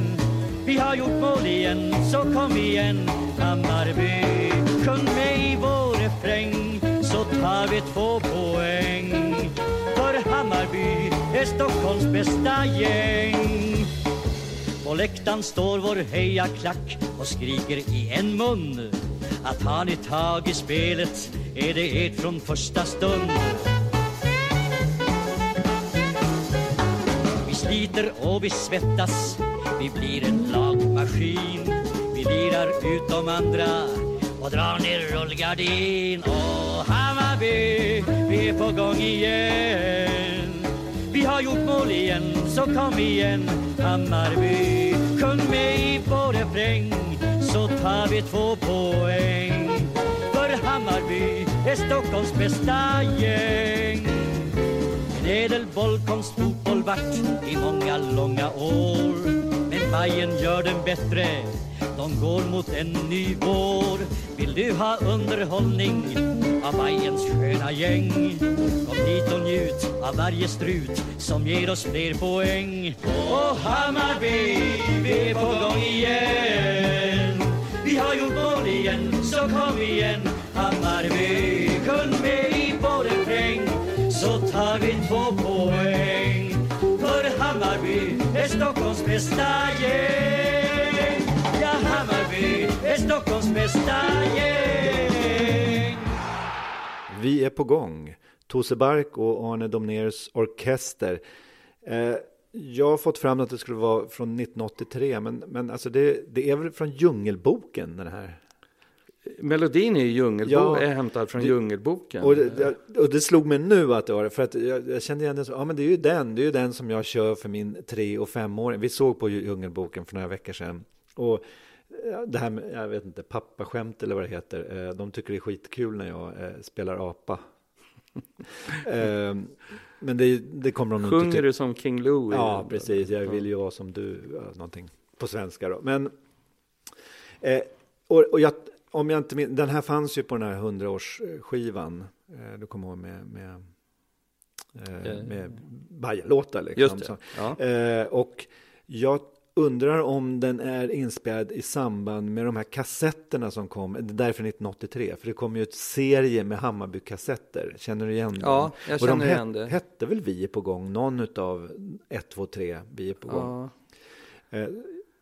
Vi har gjort mål igen, så kom igen. Hammarby Sjung med i vår refräng så tar vi två poäng. För Hammarby är Stockholms bästa gäng. På läktaren står vår hejaklack och skriker i en mun Att har ni tag i spelet är det ert från första stund. Vi sliter och vi svettas, vi blir en lagmaskin lirar ut de andra och drar ner rullgardin. Och Hammarby, vi är på gång igen. Vi har gjort mål igen, så kom igen Hammarby. Sjung med i vår refräng, så tar vi två poäng. För Hammarby är Stockholms bästa gäng. En ädel bollkonst fotboll vart i många långa år. Men Bajen gör den bättre som går mot en ny vår Vill du ha underhållning av Bajens sköna gäng. Kom hit och njut av varje strut som ger oss fler poäng. Och Hammarby, vi är på gång igen. Vi har gjort mål igen, så kom igen. Hammarby, kun med i vår refräng. Så tar vi två poäng. För Hammarby är Stockholms bästa gäng. Hammarby är Stockholms bästa gäng. Vi är på gång. Tose Bark och Arne Domners orkester. Eh, jag har fått fram att det skulle vara från 1983, men, men alltså det, det är väl från Djungelboken den här? Melodin är ju djungelbo- Ja, är hämtad från det- Djungelboken. Och det, och det slog mig nu att det var det, för att jag, jag kände igen den, så, ja men det är ju den, det är ju den som jag kör för min tre och femåring. Vi såg på Djungelboken för några veckor sedan. Och det här med, jag vet inte, pappaskämt eller vad det heter, eh, de tycker det är skitkul när jag eh, spelar apa. Eh, men det, det kommer de nog inte Sjunger till. du som King Louie? Ja, precis. Jag vill ju vara som du, någonting på svenska då. Men, eh, och, och jag, om jag inte min, den här fanns ju på den här 100-årsskivan. Eh, du kommer ihåg med, med, eh, Eh. med Bajen-låtar liksom. Just det. Ja. eh, och jag undrar om den är inspelad i samband med de här kassetterna som kom, det är därför 1983, för det kom ju ett serie med Hammarby-kassetter, känner du igen dem? Ja, jag Och de känner igen det. hette väl Vi är på gång, någon utav 1, 2, 3, Vi är på gång. Ja. Eh,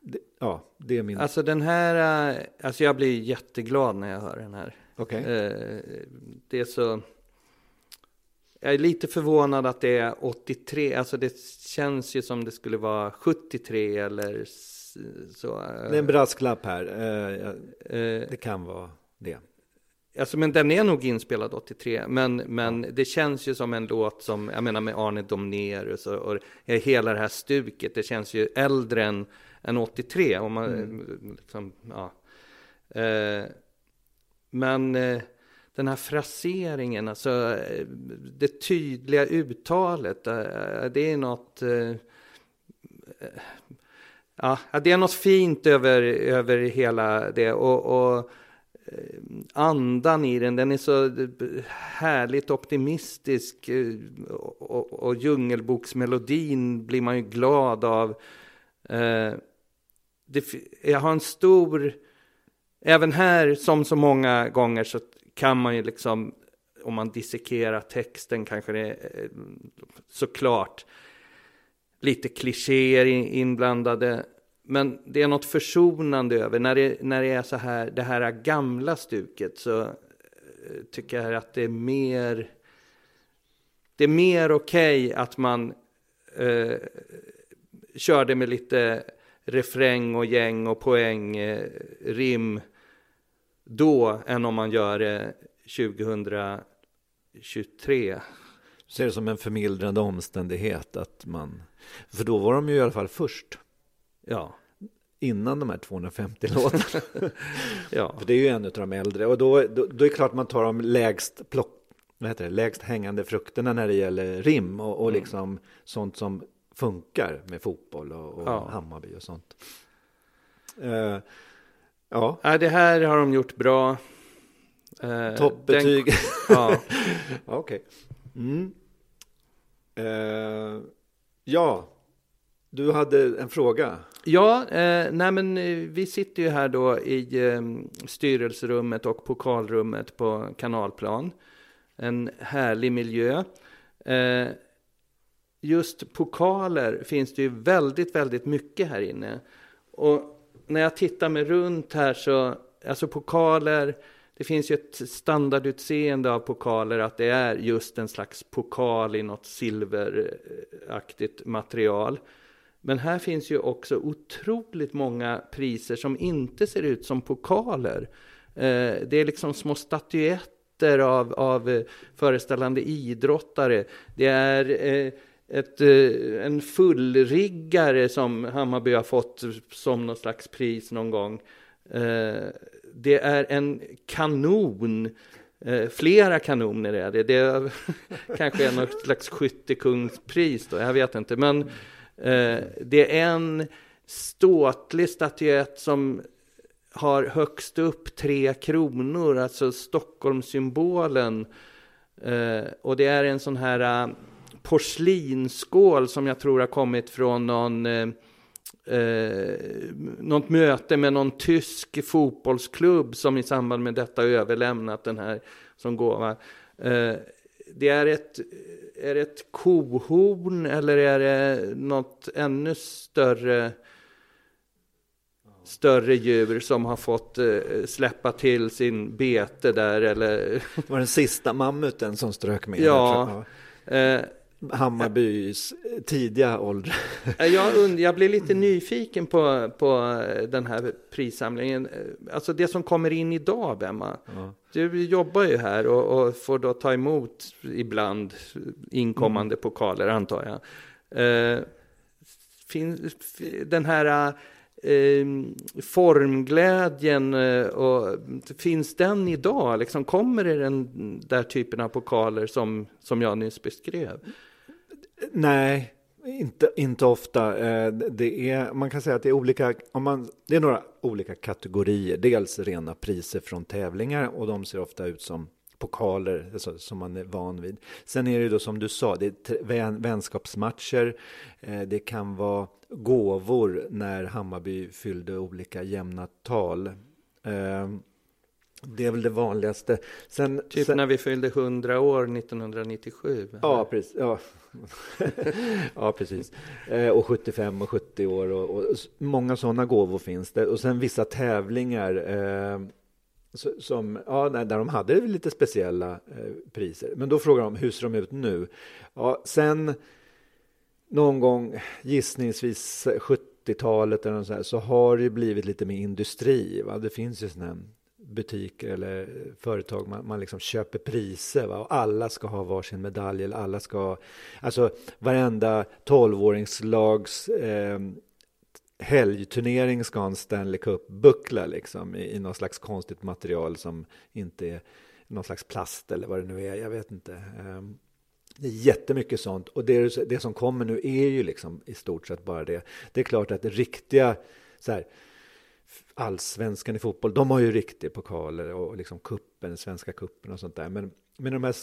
det, ja, det är min... Alltså den här, eh, alltså jag blir jätteglad när jag hör den här. Okej. Eh, Det är så... Jag är lite förvånad att det är 83, alltså det känns ju som det skulle vara 73 eller så. Det är en brasklapp här, eh, Eh, det kan vara det. Alltså men den är nog inspelad 83, men, men det känns ju som en låt som, jag menar med Arne Domnerus och, och hela det här stuket, det känns ju äldre än, än 83. Om man, liksom, ja. eh, men eh, den här fraseringen, alltså eh, det tydliga uttalet, eh, det är något eh, Ja, det är något fint över, över hela det och, och andan i den, den är så härligt optimistisk och, och, och djungelboksmelodin blir man ju glad av. Det, jag har en stor, även här som så många gånger så kan man ju liksom, om man dissekerar texten kanske det är såklart lite klichéer inblandade. Men det är något försonande över, när det, när det är så här, det här gamla stuket så eh, tycker jag att det är mer, det är mer okej att man eh, körde med lite refräng och gäng och poäng, eh, rim då än om man gör det 2023. Ser det som en förmildrande omständighet att man... För då var de ju i alla fall först, Ja, innan de här 250 låtarna. ja. För det är ju en av de äldre. Och då, då, då är det klart man tar de lägst, plock, vad heter det, lägst hängande frukterna när det gäller rim och, och liksom sånt som funkar med fotboll och, och Ja. Hammarby och sånt. Eh, ja, Nej, det här har de gjort bra. Eh, toppbetyg. den- Ja, Ja, Okej. Mm. Eh, ja, du hade en fråga. ja eh, nej men eh, vi sitter ju här då i eh, styrelserummet och pokalrummet på Kanalplan. En härlig miljö. Eh, just pokaler finns det ju väldigt, väldigt mycket här inne. Och när jag tittar mig runt här så, alltså pokaler, det finns ju ett standardutseende av pokaler att det är just en slags pokal i något silveraktigt material. Men här finns ju också otroligt många priser som inte ser ut som pokaler. Eh, det är liksom små statyetter av, av eh, föreställande idrottare. Det är eh, ett, eh, en fullriggare som Hammarby har fått som någon slags pris någon gång. Eh, det är en kanon. Eh, flera kanoner är det. Det är, kanske är något slags skyttekungspris då, jag vet inte. Men det är en ståtlig statyett som har högst upp tre kronor, alltså Stockholmssymbolen. Och det är en sån här porslinsskål som jag tror har kommit från någon eh, eh, något möte med någon tysk fotbollsklubb som i samband med detta överlämnat den här som gåva. Eh, det är ett, är det ett kohorn eller är det något ännu större större djur som har fått eh, släppa till sin bete där eller Det var den sista mammuten som strök med. ja. Eh, Hammarbys tidiga ålder. Jag, und- jag blir lite nyfiken på, på den här prissamlingen. Alltså det som kommer in idag, Bemma. Du jobbar ju här och, och får då ta emot ibland inkommande pokaler, antar jag. Eh, fin, den här eh, formglädjen, eh, och, finns den idag? Liksom, kommer det den där typen av pokaler som, som jag nyss beskrev? Nej, inte, inte ofta. Eh, det är, man kan säga att det är olika, om man, det är några olika kategorier. Dels rena priser från tävlingar och de ser ofta ut som pokaler alltså, som man är van vid. Sen är det då som du sa, det är vän, vänskapsmatcher. Eh, det kan vara gåvor när Hammarby fyllde olika jämna tal. Eh, Eh, Det är väl det vanligaste. Sen, Typ sen, när vi fyllde 100 år 1997. Ja, precis. Ja. ja, precis. Eh, och 75 och 70 år och, och många sådana gåvor finns det. Och sen vissa tävlingar eh, som, ja, där de hade lite speciella eh, priser. Men då frågar de, hur ser de ut nu? Ja, sen någon gång, gissningsvis 70-talet eller något så, här, så har det blivit lite mer industri. Va? Det finns ju här butiker eller företag man, man liksom köper priser va? och alla ska ha varsin medalj eller alla ska ha, alltså varenda tolvåringslags eh, helgturnering ska ha en Stanley Cup-buckla liksom i, i någon slags konstigt material som inte är någon slags plast eller vad det nu är, jag vet inte. Ehm, det är jättemycket sånt och det, det som kommer nu är ju liksom i stort sett bara det. Det är klart att det riktiga så här, allsvenskan i fotboll, de har ju riktiga pokaler och liksom kuppen, svenska kuppen och sånt där. Men, men de här,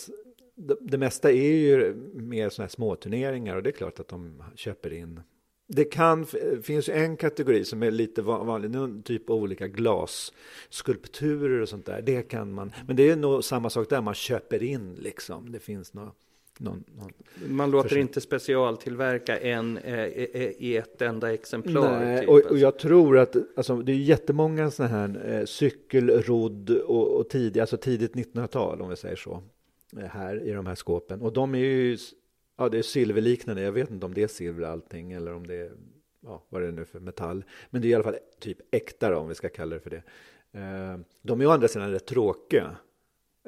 det, det mesta är ju mer sådana här småturneringar och det är klart att de köper in. Det kan, finns ju en kategori som är lite vanlig, typ olika glasskulpturer och sånt där. Det kan man, men det är nog samma sak där, man köper in liksom. Det finns något, någon, någon Man låter För sig. inte specialtillverka en eh, eh, i ett enda exemplar. Nej, typ, och, och alltså. jag tror att alltså, det är jättemånga sådana här eh, cykelrodd och, och tidigt, alltså tidigt 1900-tal om vi säger så, eh, här i de här skåpen. Och de är ju, ja det är silverliknande, jag vet inte om det är silver allting eller om det är, ja vad det är nu för metall. Men det är i alla fall typ äkta då, om vi ska kalla det för det. Eh, de är å andra sidan rätt tråkiga.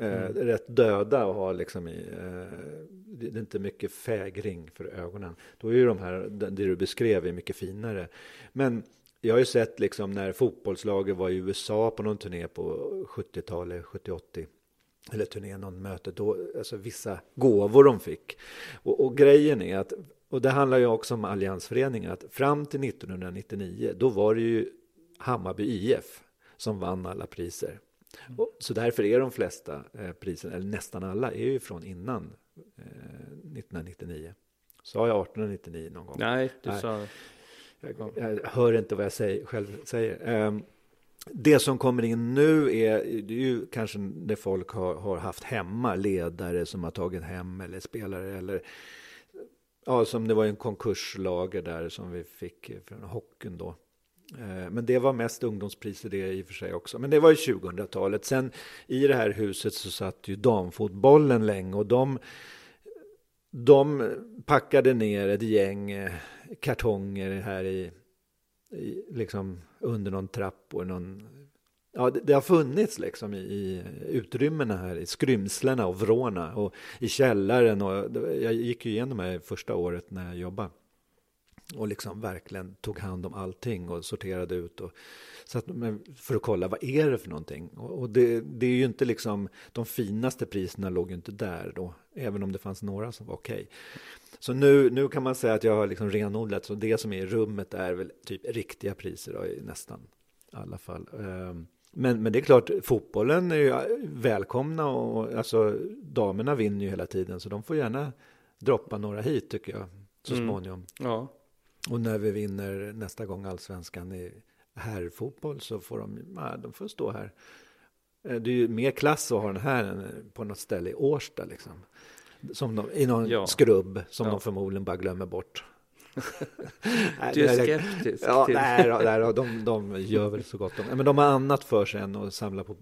Eh, Rätt döda och ha liksom i, eh, det är inte mycket fägring för ögonen. Då är ju de här, det du beskrev är mycket finare. Men jag har ju sett liksom när fotbollslaget var i USA på någon turné på 70-talet, 70-80 eller turné, någon möte, då, alltså vissa gåvor de fick. Och, och grejen är att, och det handlar ju också om alliansföreningen, att fram till 1999, då var det ju Hammarby IF som vann alla priser. Och, så därför är de flesta eh, priserna, eller nästan alla, är ju från innan eh, 1999. Sa jag 1899 någon gång? Nej, du Nej. sa... Jag, jag hör inte vad jag säger, själv säger. Ehm, det som kommer in nu är, det är ju kanske det folk har, har haft hemma, ledare som har tagit hem eller spelare eller ja, som det var en konkurslager där som vi fick från hockeyn då. Eh, men det var mest ungdomspriser det i och för sig också. Men det var ju 2000-talet. Sen i det här huset så satt ju damfotbollen länge och de, de packade ner ett gäng eh, kartonger här i, i liksom under någon trapp och någon Ja, det, det har funnits liksom i, i utrymmena här, i skrymslena och vrårna och i källaren. Och jag gick ju igenom det här första året när jag jobbade och liksom verkligen tog hand om allting och sorterade ut. Och, så att, för att kolla vad är det för någonting. Och, och det, det är ju inte liksom, de finaste priserna låg ju inte där då, även om det fanns några som var okej. Så nu, nu kan man säga att jag har liksom renodlat, så det som är i rummet är väl typ riktiga priser då, i nästan alla fall. Ehm, Men, men det är klart, fotbollen är ju välkomna och alltså, damerna vinner ju hela tiden så de får gärna droppa några hit tycker jag så Mm. småningom. Ja, Och när vi vinner nästa gång allsvenskan i herrfotboll så får de, ja, de får stå här. Eh, Det är ju mer klass att ha den här än på något ställe i Årsta liksom. Som de, I någon Ja. skrubb som Ja. de förmodligen bara glömmer bort. Nej, du är skeptisk Ja, till... nej, nej då, de, de gör väl så gott de Men de har annat för sig än att samla på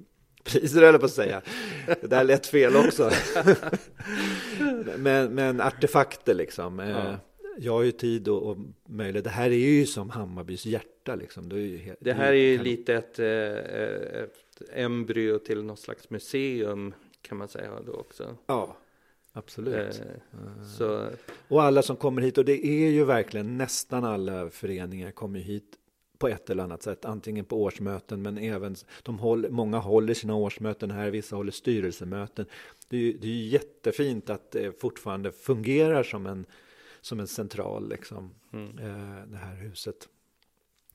priser, eller på att säga. Det där lät fel också. men, men artefakter liksom. Eh, Ja. Jag har ju tid och, och möjlighet. Det här är ju som Hammarbys hjärta liksom. Det, ju he- Det här är ju kan- lite ett, eh, ett embryo till något slags museum kan man säga då också. Ja, absolut. Eh, så Och alla som kommer hit, och det är ju verkligen nästan alla föreningar kommer hit på ett eller annat sätt, antingen på årsmöten men även, de håller, många håller sina årsmöten här, vissa håller styrelsemöten. Det är ju det är ju jättefint att det fortfarande fungerar som en, som en central, liksom, mm. eh, det här huset.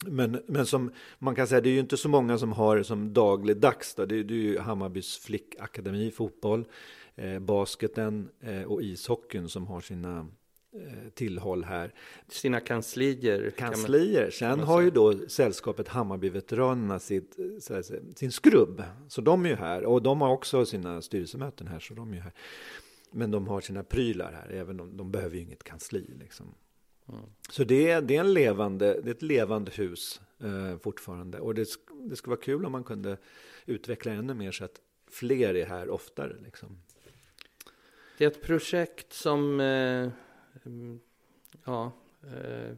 Men, men som man kan säga, det är ju inte så många som har som dagligdags. Då. Det, är, det är ju Hammarbys flickakademi fotboll, eh, basketen eh, och ishockeyn som har sina eh, tillhåll här. sina kanslier. kan man- Kanslier. Sen har ju då sällskapet Hammarbyveteranerna sitt, säga, sin skrubb. Så de är ju här och de har också sina styrelsemöten här. Så de är ju här. Men de har sina prylar här, även om de behöver ju inget kansli. Liksom. Mm. Så det är, det är en levande, det är ett levande hus eh, fortfarande. Och det, det skulle vara kul om man kunde utveckla ännu mer så att fler är här oftare. Liksom. Det är ett projekt som, eh, mm, ja, eh,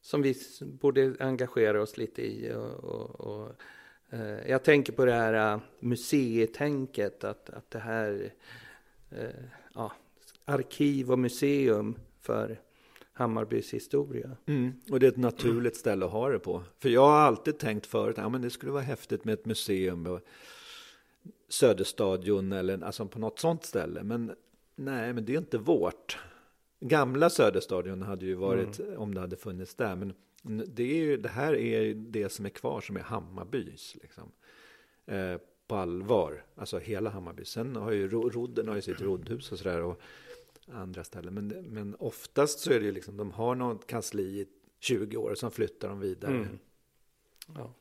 som vi borde engagera oss lite i. Och, och, och, eh, jag tänker på det här uh, museitänket, att, att det här, eh, ja, arkiv och museum för Hammarbys historia. Mm. Och det är ett naturligt ställe att ha det på. För jag har alltid tänkt förut, ja men det skulle vara häftigt med ett museum och Söderstadion eller alltså på något sånt ställe. Men nej, men det är inte vårt. Gamla Söderstadion hade ju varit om det hade funnits där. Men det, är ju, det här är det som är kvar som är Hammarbys. Liksom. Eh, på allvar, alltså hela Hammarby. Sen har ju Ro- Rodden har ju sitt roddhus och sådär. Och andra ställen. Men, men oftast så är det ju liksom, de har något kansli i 20 år sen flyttar de vidare. Mm. Ja.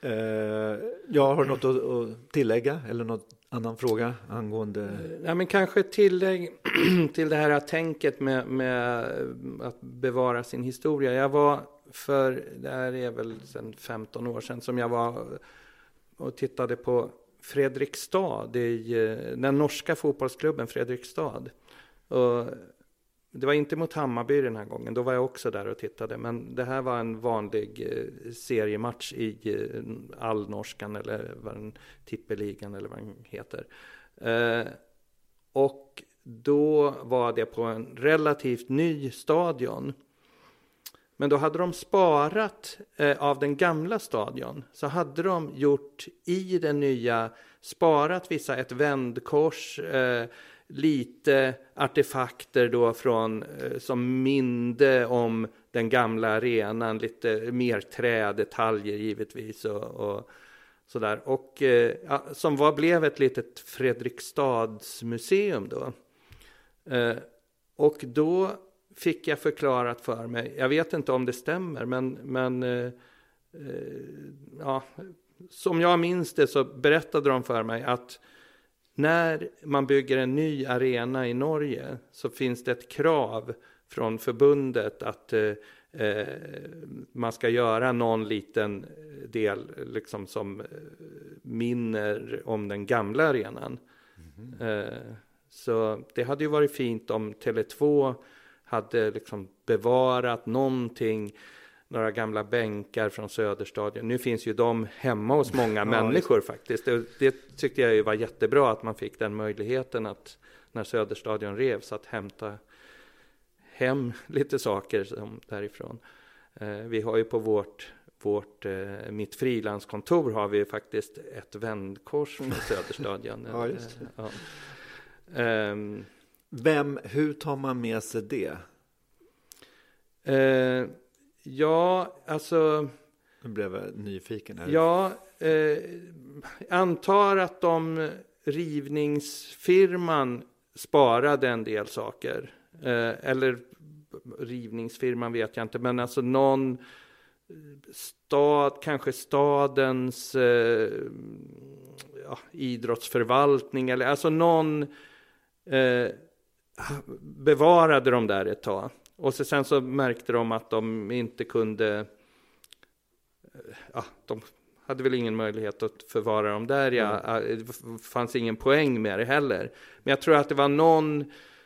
Eh, ja, har något att, att tillägga eller något annan fråga angående? Ja, men kanske ett tillägg till det här tänket med, med att bevara sin historia. Jag var för, det här är väl sedan 15 år sedan, som jag var och tittade på Fredrikstad, i den norska fotbollsklubben Fredrikstad. Och det var inte mot Hammarby den här gången, då var jag också där och tittade. Men det här var en vanlig eh, seriematch i eh, allnorskan eller vad den, tippeligan eller vad den heter. Eh, och då var det på en relativt ny stadion. Men då hade de sparat eh, av den gamla stadion. Så hade de gjort i den nya, sparat vissa, ett vändkors, eh, lite artefakter då från, eh, som minde om den gamla arenan, lite mer trädetaljer givetvis och, och sådär. Och eh, ja, som var, blev ett litet Fredrikstadsmuseum då. Eh, och då fick jag förklarat för mig, jag vet inte om det stämmer, men, men eh, eh, ja, som jag minns det så berättade de för mig att när man bygger en ny arena i Norge så finns det ett krav från förbundet att eh, eh, man ska göra någon liten del liksom som eh, minner om den gamla arenan. Eh, så det hade ju varit fint om Tele2 hade liksom bevarat någonting, några gamla bänkar från Söderstadion. Nu finns ju de hemma hos många människor faktiskt. Det, det tyckte jag ju var jättebra att man fick den möjligheten att när Söderstadion revs att hämta hem lite saker som därifrån. Eh, vi har ju på vårt vårt, eh, mitt frilanskontor har vi ju faktiskt ett vändkors från Söderstadion. Ja, just det. Eh, ja. Ehm, Vem, hur tar man med sig det? Eh, Ja, alltså, Nu blev jag nyfiken här. ja, eh, antar att de rivningsfirman sparade en del saker. Eh, eller rivningsfirman vet jag inte, men alltså någon stad, kanske stadens eh, ja, idrottsförvaltning eller alltså någon eh, bevarade de där ett tag. Och så, sen så märkte de att de inte kunde, eh, ja, de hade väl ingen möjlighet att förvara dem där. Ja, Det fanns ingen poäng med det heller. Men jag tror att det var någon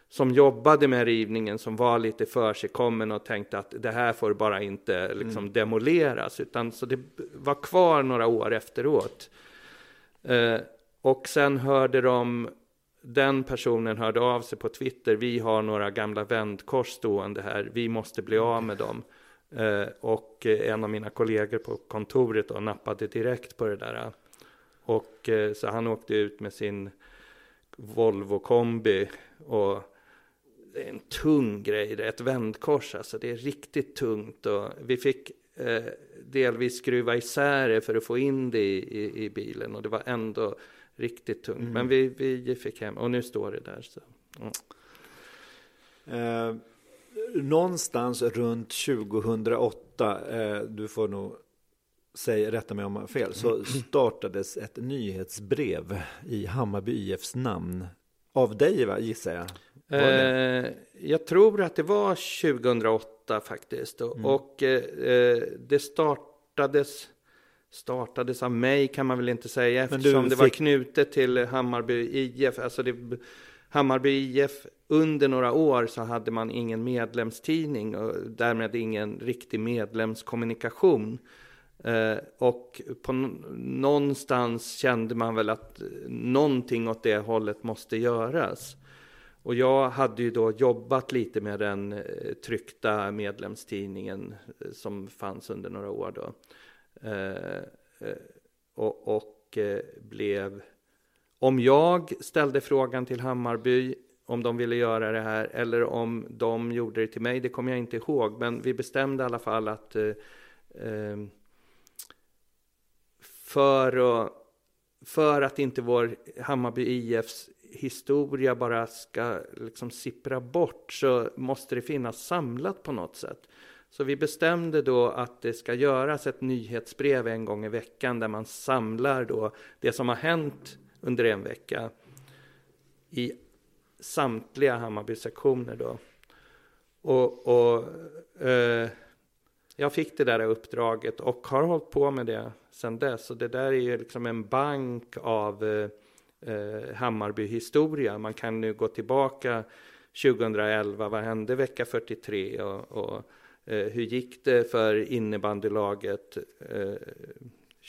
som jobbade med rivningen som var lite försigkommen och tänkte att det här får bara inte liksom demoleras. Utan så det var kvar några år efteråt. Eh, och sen hörde de, den personen hörde av sig på Twitter, vi har några gamla vändkors stående här, vi måste bli av med dem. Eh, och eh, en av mina kollegor på kontoret då nappade direkt på det där. Och eh, så han åkte ut med sin Volvo kombi och det är en tung grej, det är ett vändkors alltså, det är riktigt tungt och vi fick eh, delvis skruva isär det för att få in det i, i, i bilen och det var ändå riktigt tungt. Men vi, vi fick hem, och nu står det där. Så. Mm. Eh, någonstans runt 2008, eh, du får nog säga, rätta mig om jag har fel, så startades ett nyhetsbrev i Hammarby IFs namn. Av dig va, gissar jag? Eh, jag tror att det var 2008 faktiskt. Och, och eh, eh, det startades, startades av mig kan man väl inte säga. Eftersom det var fick- knutet till Hammarby IF. Alltså det, Hammarby IF under några år så hade man ingen medlemstidning och därmed ingen riktig medlemskommunikation. Eh, och på någonstans kände man väl att eh, någonting åt det hållet måste göras. Och jag hade ju då jobbat lite med den eh, tryckta medlemstidningen eh, som fanns under några år då. Eh, eh, och och eh, blev, om jag ställde frågan till Hammarby om de ville göra det här eller om de gjorde det till mig, det kommer jag inte ihåg. Men vi bestämde i alla fall att eh, eh för att, för att inte vår Hammarby IFs historia bara ska liksom sippra bort så måste det finnas samlat på något sätt. Så vi bestämde då att det ska göras ett nyhetsbrev en gång i veckan där man samlar då det som har hänt under en vecka i samtliga Hammarby-sektioner då. Och, och eh, jag fick det där uppdraget och har hållit på med det sedan dess. Och det där är ju liksom en bank av eh, eh Hammarby-historia. Man kan nu gå tillbaka 2011, vad hände vecka 43 och, och hur gick det för innebandylaget eh,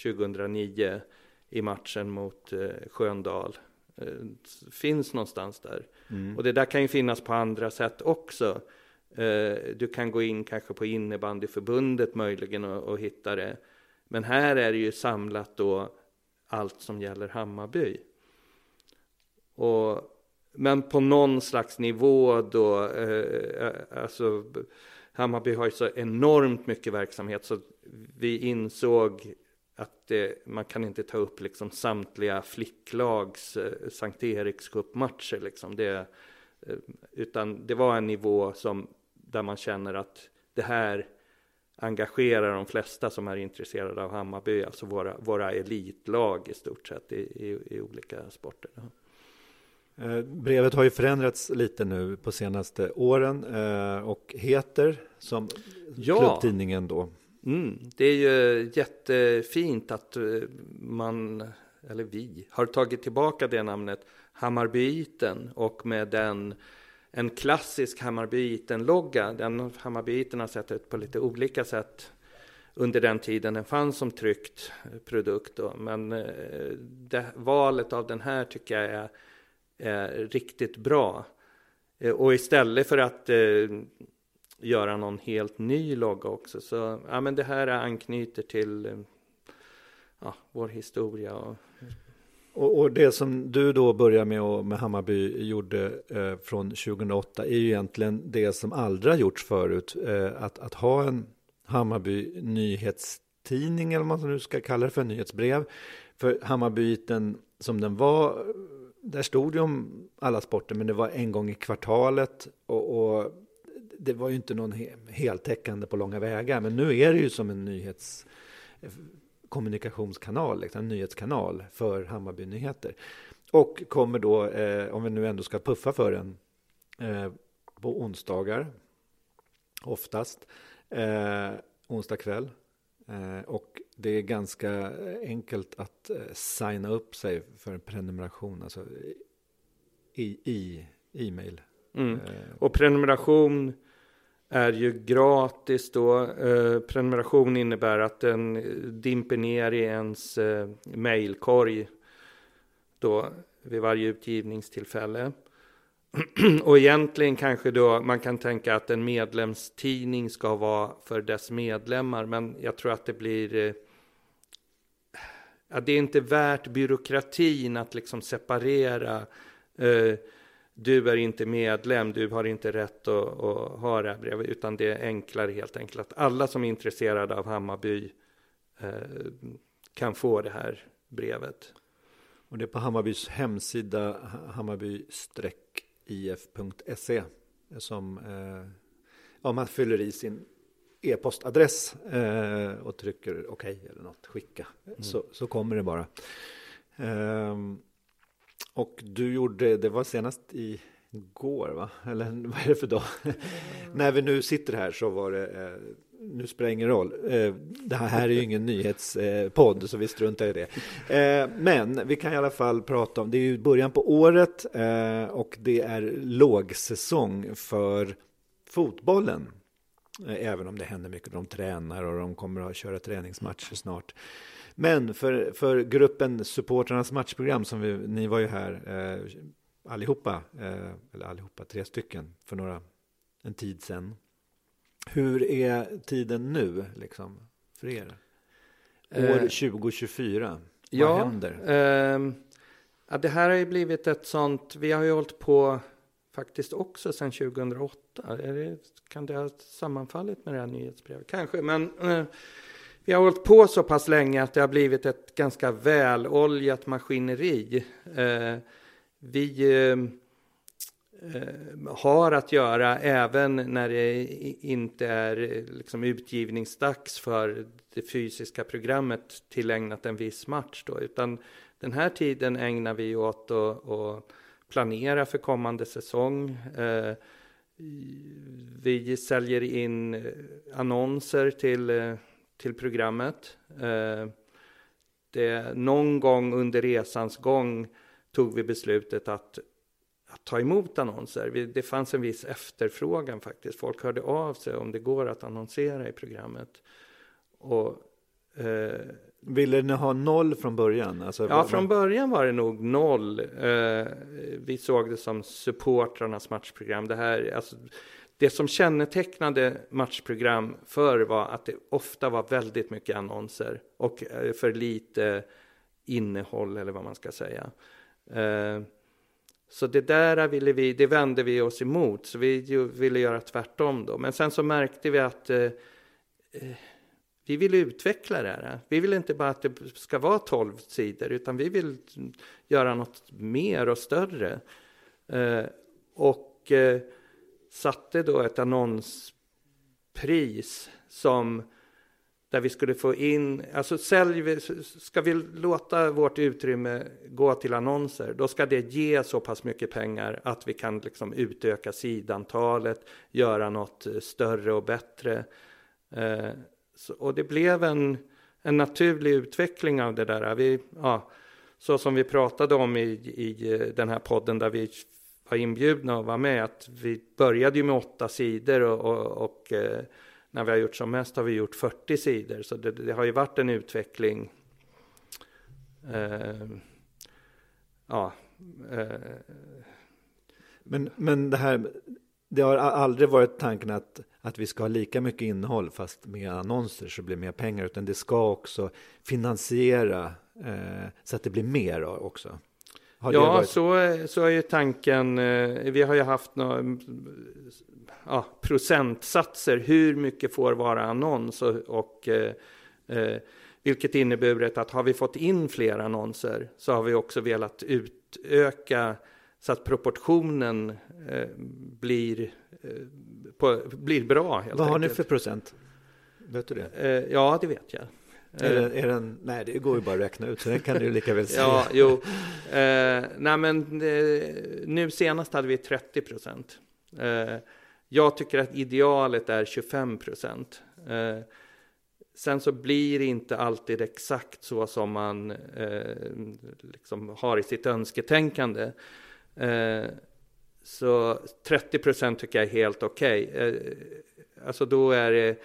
2009 i matchen mot eh, Sköndal? Eh, finns någonstans där. Och det där kan ju finnas på andra sätt också. Eh, du kan gå in kanske på innebandyförbundet möjligen och, och hitta det. Men här är det ju samlat då allt som gäller Hammarby. Och, men på någon slags nivå då, eh, alltså Hammarby har ju så enormt mycket verksamhet så vi insåg att det, man kan inte ta upp liksom samtliga flicklags eh, Sankt Erikscupmatcher liksom. Det, eh, utan det var en nivå som, där man känner att det här engagerar de flesta som är intresserade av Hammarby, alltså våra, våra elitlag i stort sett i, i, i olika sporter. Eh, Brevet har ju förändrats lite nu på senaste åren eh, och heter som Ja. klubbtidningen då. Mm, det är ju jättefint att eh, man, eller vi, har tagit tillbaka det namnet Hammarbyiten och med den en klassisk Hammarbyiten-logga. Den Hammarbyiten har sett ut på lite olika sätt under den tiden den fanns som tryckt produkt. Då. Men det, valet av den här tycker jag är, eh, riktigt bra. Eh, och istället för att eh, göra någon helt ny logga också. Så ja, men det här anknyter till eh, ja, vår historia. Och, Och, och det som du då börjar med och med Hammarby gjorde eh, från 2008 är ju egentligen det som aldrig har gjorts förut. Eh, att, att ha en, Hammarby nyhetstidning eller vad man nu ska kalla det för, nyhetsbrev. För Hammarbyiten som den var, där stod det om alla sporter, men det var en gång i kvartalet och, och det var ju inte någon he heltäckande på långa vägar. Men nu är det ju som en nyhetskommunikationskanal, eh, liksom, en nyhetskanal för Hammarby Nyheter. Och kommer då, eh, om vi nu ändå ska puffa för den, eh, på onsdagar, oftast, eh, onsdag kväll. Eh, och det är ganska enkelt att eh, signa upp sig för en prenumeration, alltså i, i e-mail. Mm. Och prenumeration är ju gratis då. Eh, prenumeration innebär att den dimper ner i ens eh, mailkorg då vid varje utgivningstillfälle. och egentligen kanske då man kan tänka att en medlemstidning ska vara för dess medlemmar, men jag tror att det blir eh, det är inte värt byråkratin att liksom separera eh, du är inte medlem, du har inte rätt att, att ha det här brevet, utan det är enklare helt enkelt att alla som är intresserade av Hammarby eh, kan få det här brevet. Och det är på Hammarbys hemsida, Hammarby streck hammarby-if.se, som eh, ja, man fyller i sin e-postadress eh, och trycker OK eller något, skicka, mm. så, så kommer det bara. Um, och du gjorde, det var senast i går va? Eller vad är det för dag? Mm. När vi nu sitter här så var det, eh, nu spelar det ingen roll, eh, det här är ju ingen nyhetspodd eh, så vi struntar i det. Eh, men vi kan i alla fall prata om, det är ju början på året och det är lågsäsong för fotbollen. Även om det händer mycket, de tränar och de kommer att köra träningsmatcher snart. Men för, för gruppen supportrarnas matchprogram, som vi, ni var ju här allihopa, eller allihopa, tre stycken, för några, en tid sedan. Hur är tiden nu, liksom, för er? År eh, 2024, vad ja, händer? Eh, ja, det här har ju blivit ett sånt, vi har ju hållit på faktiskt också sedan 2008. Det, kan det ha sammanfallit med det här nyhetsbrevet? Kanske, men eh, vi har hållit på så pass länge att det har blivit ett ganska väloljat maskineri. Eh, vi eh, Eh, har att göra även när det inte är eh, liksom utgivningsdags för det fysiska programmet tillägnat en viss match. Då, utan den här tiden ägnar vi åt att, att planera för kommande säsong. Eh, vi säljer in annonser till till programmet. Det, någon gång under resans gång tog vi beslutet att ta emot annonser. Det fanns en viss efterfrågan faktiskt. Folk hörde av sig om det går att annonsera i programmet. Och, eh, Ville ni ha noll från början? Alltså, ja, från början var det nog noll. Eh, vi såg det som supportrarnas matchprogram. Det här, alltså, det som kännetecknade matchprogram förr var att det ofta var väldigt mycket annonser och eh, för lite innehåll eller vad man ska säga. Eh, så det där ville vi, det vände vi oss emot, så vi ville göra tvärtom då. Men sen så märkte vi att eh, eh, vi vill utveckla det här. Vi vill inte bara att det ska vara 12 sidor, utan vi vill göra något mer och större. Eh, och eh, satte då ett annonspris som där vi skulle få in, alltså sälj, ska vi låta vårt utrymme gå till annonser, då ska det ge så pass mycket pengar att vi kan liksom utöka sidantalet, göra något eh, större och bättre. Eh, så, och det blev en, en naturlig utveckling av det där. Vi, ja, så som vi pratade om i, i eh, den här podden där vi var inbjudna att vara med. Att vi började ju med åtta sidor och, och, och eh, när vi har gjort som mest har vi gjort 40 sidor. Så det, det har ju varit en utveckling. Eh, ja. Eh. Men, men det här, det har aldrig varit tanken att, att vi ska ha lika mycket innehåll fast med annonser så det blir mer pengar. Utan det ska också finansiera eh, så att det blir mer också. Har Ja, varit- så, så är ju tanken. eh, Vi har ju haft några ja, procentsatser. Hur mycket får vara annons? Och, och, eh, eh, vilket inneburit att har vi fått in fler annonser så har vi också velat utöka så att proportionen eh, blir, eh, på, blir bra. Helt Vad har ni enkelt. för procent? Vet du det? Eh, ja, det vet jag. Är, Eh, den, är den, nej, det går ju bara att räkna ut, så det kan du ju lika väl säga. Ja, jo. Eh, nej, men eh, nu senast hade vi 30 procent. Jag tycker att idealet är 25 procent. Eh, sen så blir det inte alltid exakt så som man eh, liksom har i sitt önsketänkande. Eh, så 30 procent tycker jag är helt okej. Eh, alltså då är det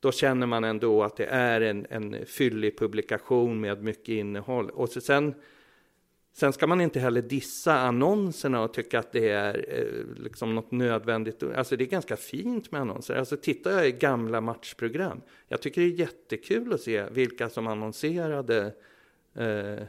då känner man ändå att det är en, en fyllig publikation med mycket innehåll. Och så sen, sen ska man inte heller dissa annonserna och tycka att det är eh, liksom något nödvändigt. Alltså det är ganska fint med annonser. Alltså tittar jag i gamla matchprogram. Jag tycker det är jättekul att se vilka som annonserade eh,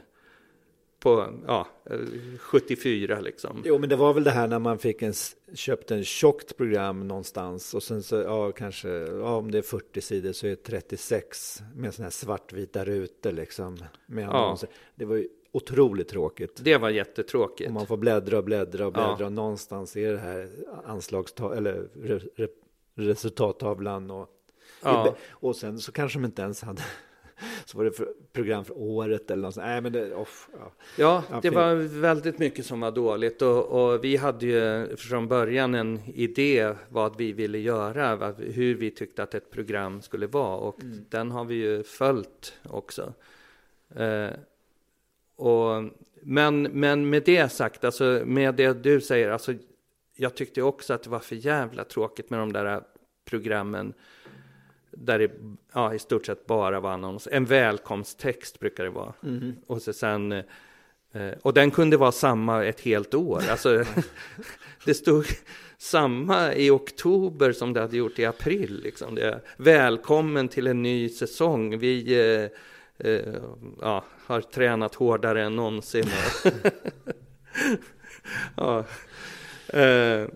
på ja, eh, 74 liksom. Jo, men det var väl det här när man fick en, köpte en tjockt program någonstans och sen så, ja, kanske, ja, om det är 40 sidor så är det 36 med sådana här svartvita rutor liksom med Ja. annonser. Det var ju otroligt tråkigt. Det var jättetråkigt. Och man får bläddra och bläddra och Ja. bläddra och någonstans är det här anslagstavlan eller re, re, resultattavlan och, Ja. och sen så kanske de inte ens hade så var det för, program för året eller något sånt. Nej men det, off, ja. Ja, Ja, det var väldigt mycket som var dåligt och, och vi hade ju från början en idé vad vi ville göra, vad, hur vi tyckte att ett program skulle vara och den har vi ju följt också. Eh, och, men, men med det sagt, alltså med det du säger, alltså jag tyckte också att det var för jävla tråkigt med de där programmen där det ja, i stort sett bara var annons. En välkomsttext brukar det vara. Och så sen, eh, och den kunde vara samma ett helt år. Alltså, det stod samma i oktober som det hade gjort i april. Liksom. Det, välkommen till en ny säsong. Vi eh, eh, ja, har tränat hårdare än någonsin. ja. Eh,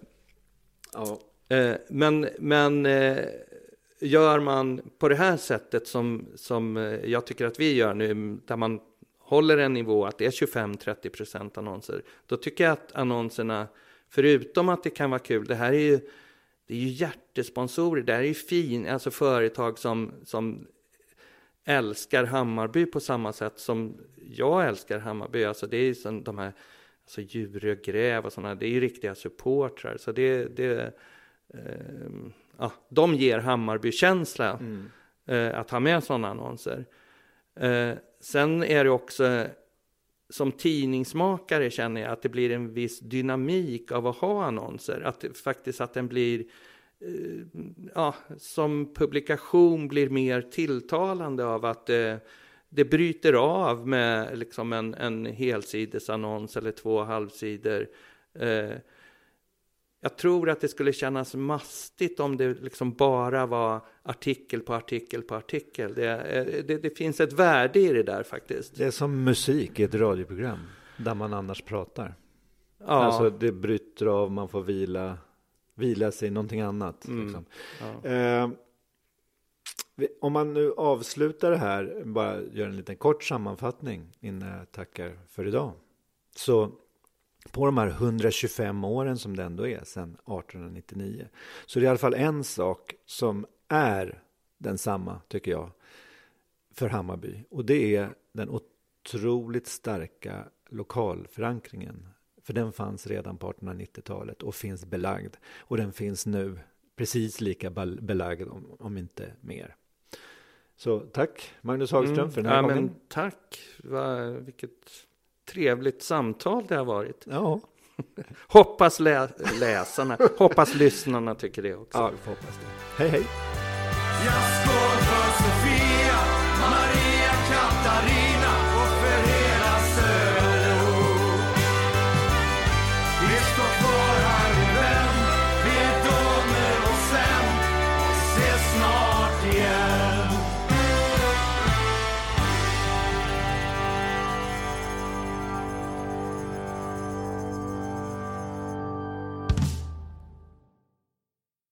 Ja. Eh, men men eh, gör man på det här sättet som, som eh, jag tycker att vi gör nu, där man håller en nivå att det är 25-30 procent annonser, då tycker jag att annonserna, förutom att det kan vara kul, det här är ju, det är ju hjärtesponsorer, det här är ju fin, alltså företag som, som älskar Hammarby på samma sätt som jag älskar Hammarby. Alltså det är som de här alltså Djurö Gräv och sådana, det är ju riktiga supportrar. Så det, det eh, ja, de ger Hammarby-känsla eh, att ha med sådana annonser. Eh, sen är det också som tidningsmakare känner jag att det blir en viss dynamik av att ha annonser. Att det, faktiskt att den blir ja, som publikation blir mer tilltalande av att eh, det bryter av med liksom en, en helsidesannons eller två halvsidor. Eh, jag tror att det skulle kännas mastigt om det liksom bara var artikel på artikel på artikel. Det, eh, det, det finns ett värde i det där faktiskt. Det är som musik i ett radioprogram där man annars pratar. Ja, Alltså det bryter av, man får vila, vila sig i någonting annat. Mm. Liksom. ja. Eh, om man nu avslutar det här, bara gör en liten kort sammanfattning innan jag tackar för idag. Så på de här 125 åren som det ändå är sedan 1899 så det är i alla fall en sak som är densamma tycker jag för Hammarby och det är den otroligt starka lokalförankringen. För den fanns redan på 1890-talet och finns belagd och den finns nu precis lika bel- belagd om, om inte mer. Så tack Magnus Hagström för den här Mm. ja, gången. men tack, Va, vilket trevligt samtal det har varit. Ja, Hoppas lä läsarna, hoppas lyssnarna tycker det också. ja, vi får hoppas det. Hej hej!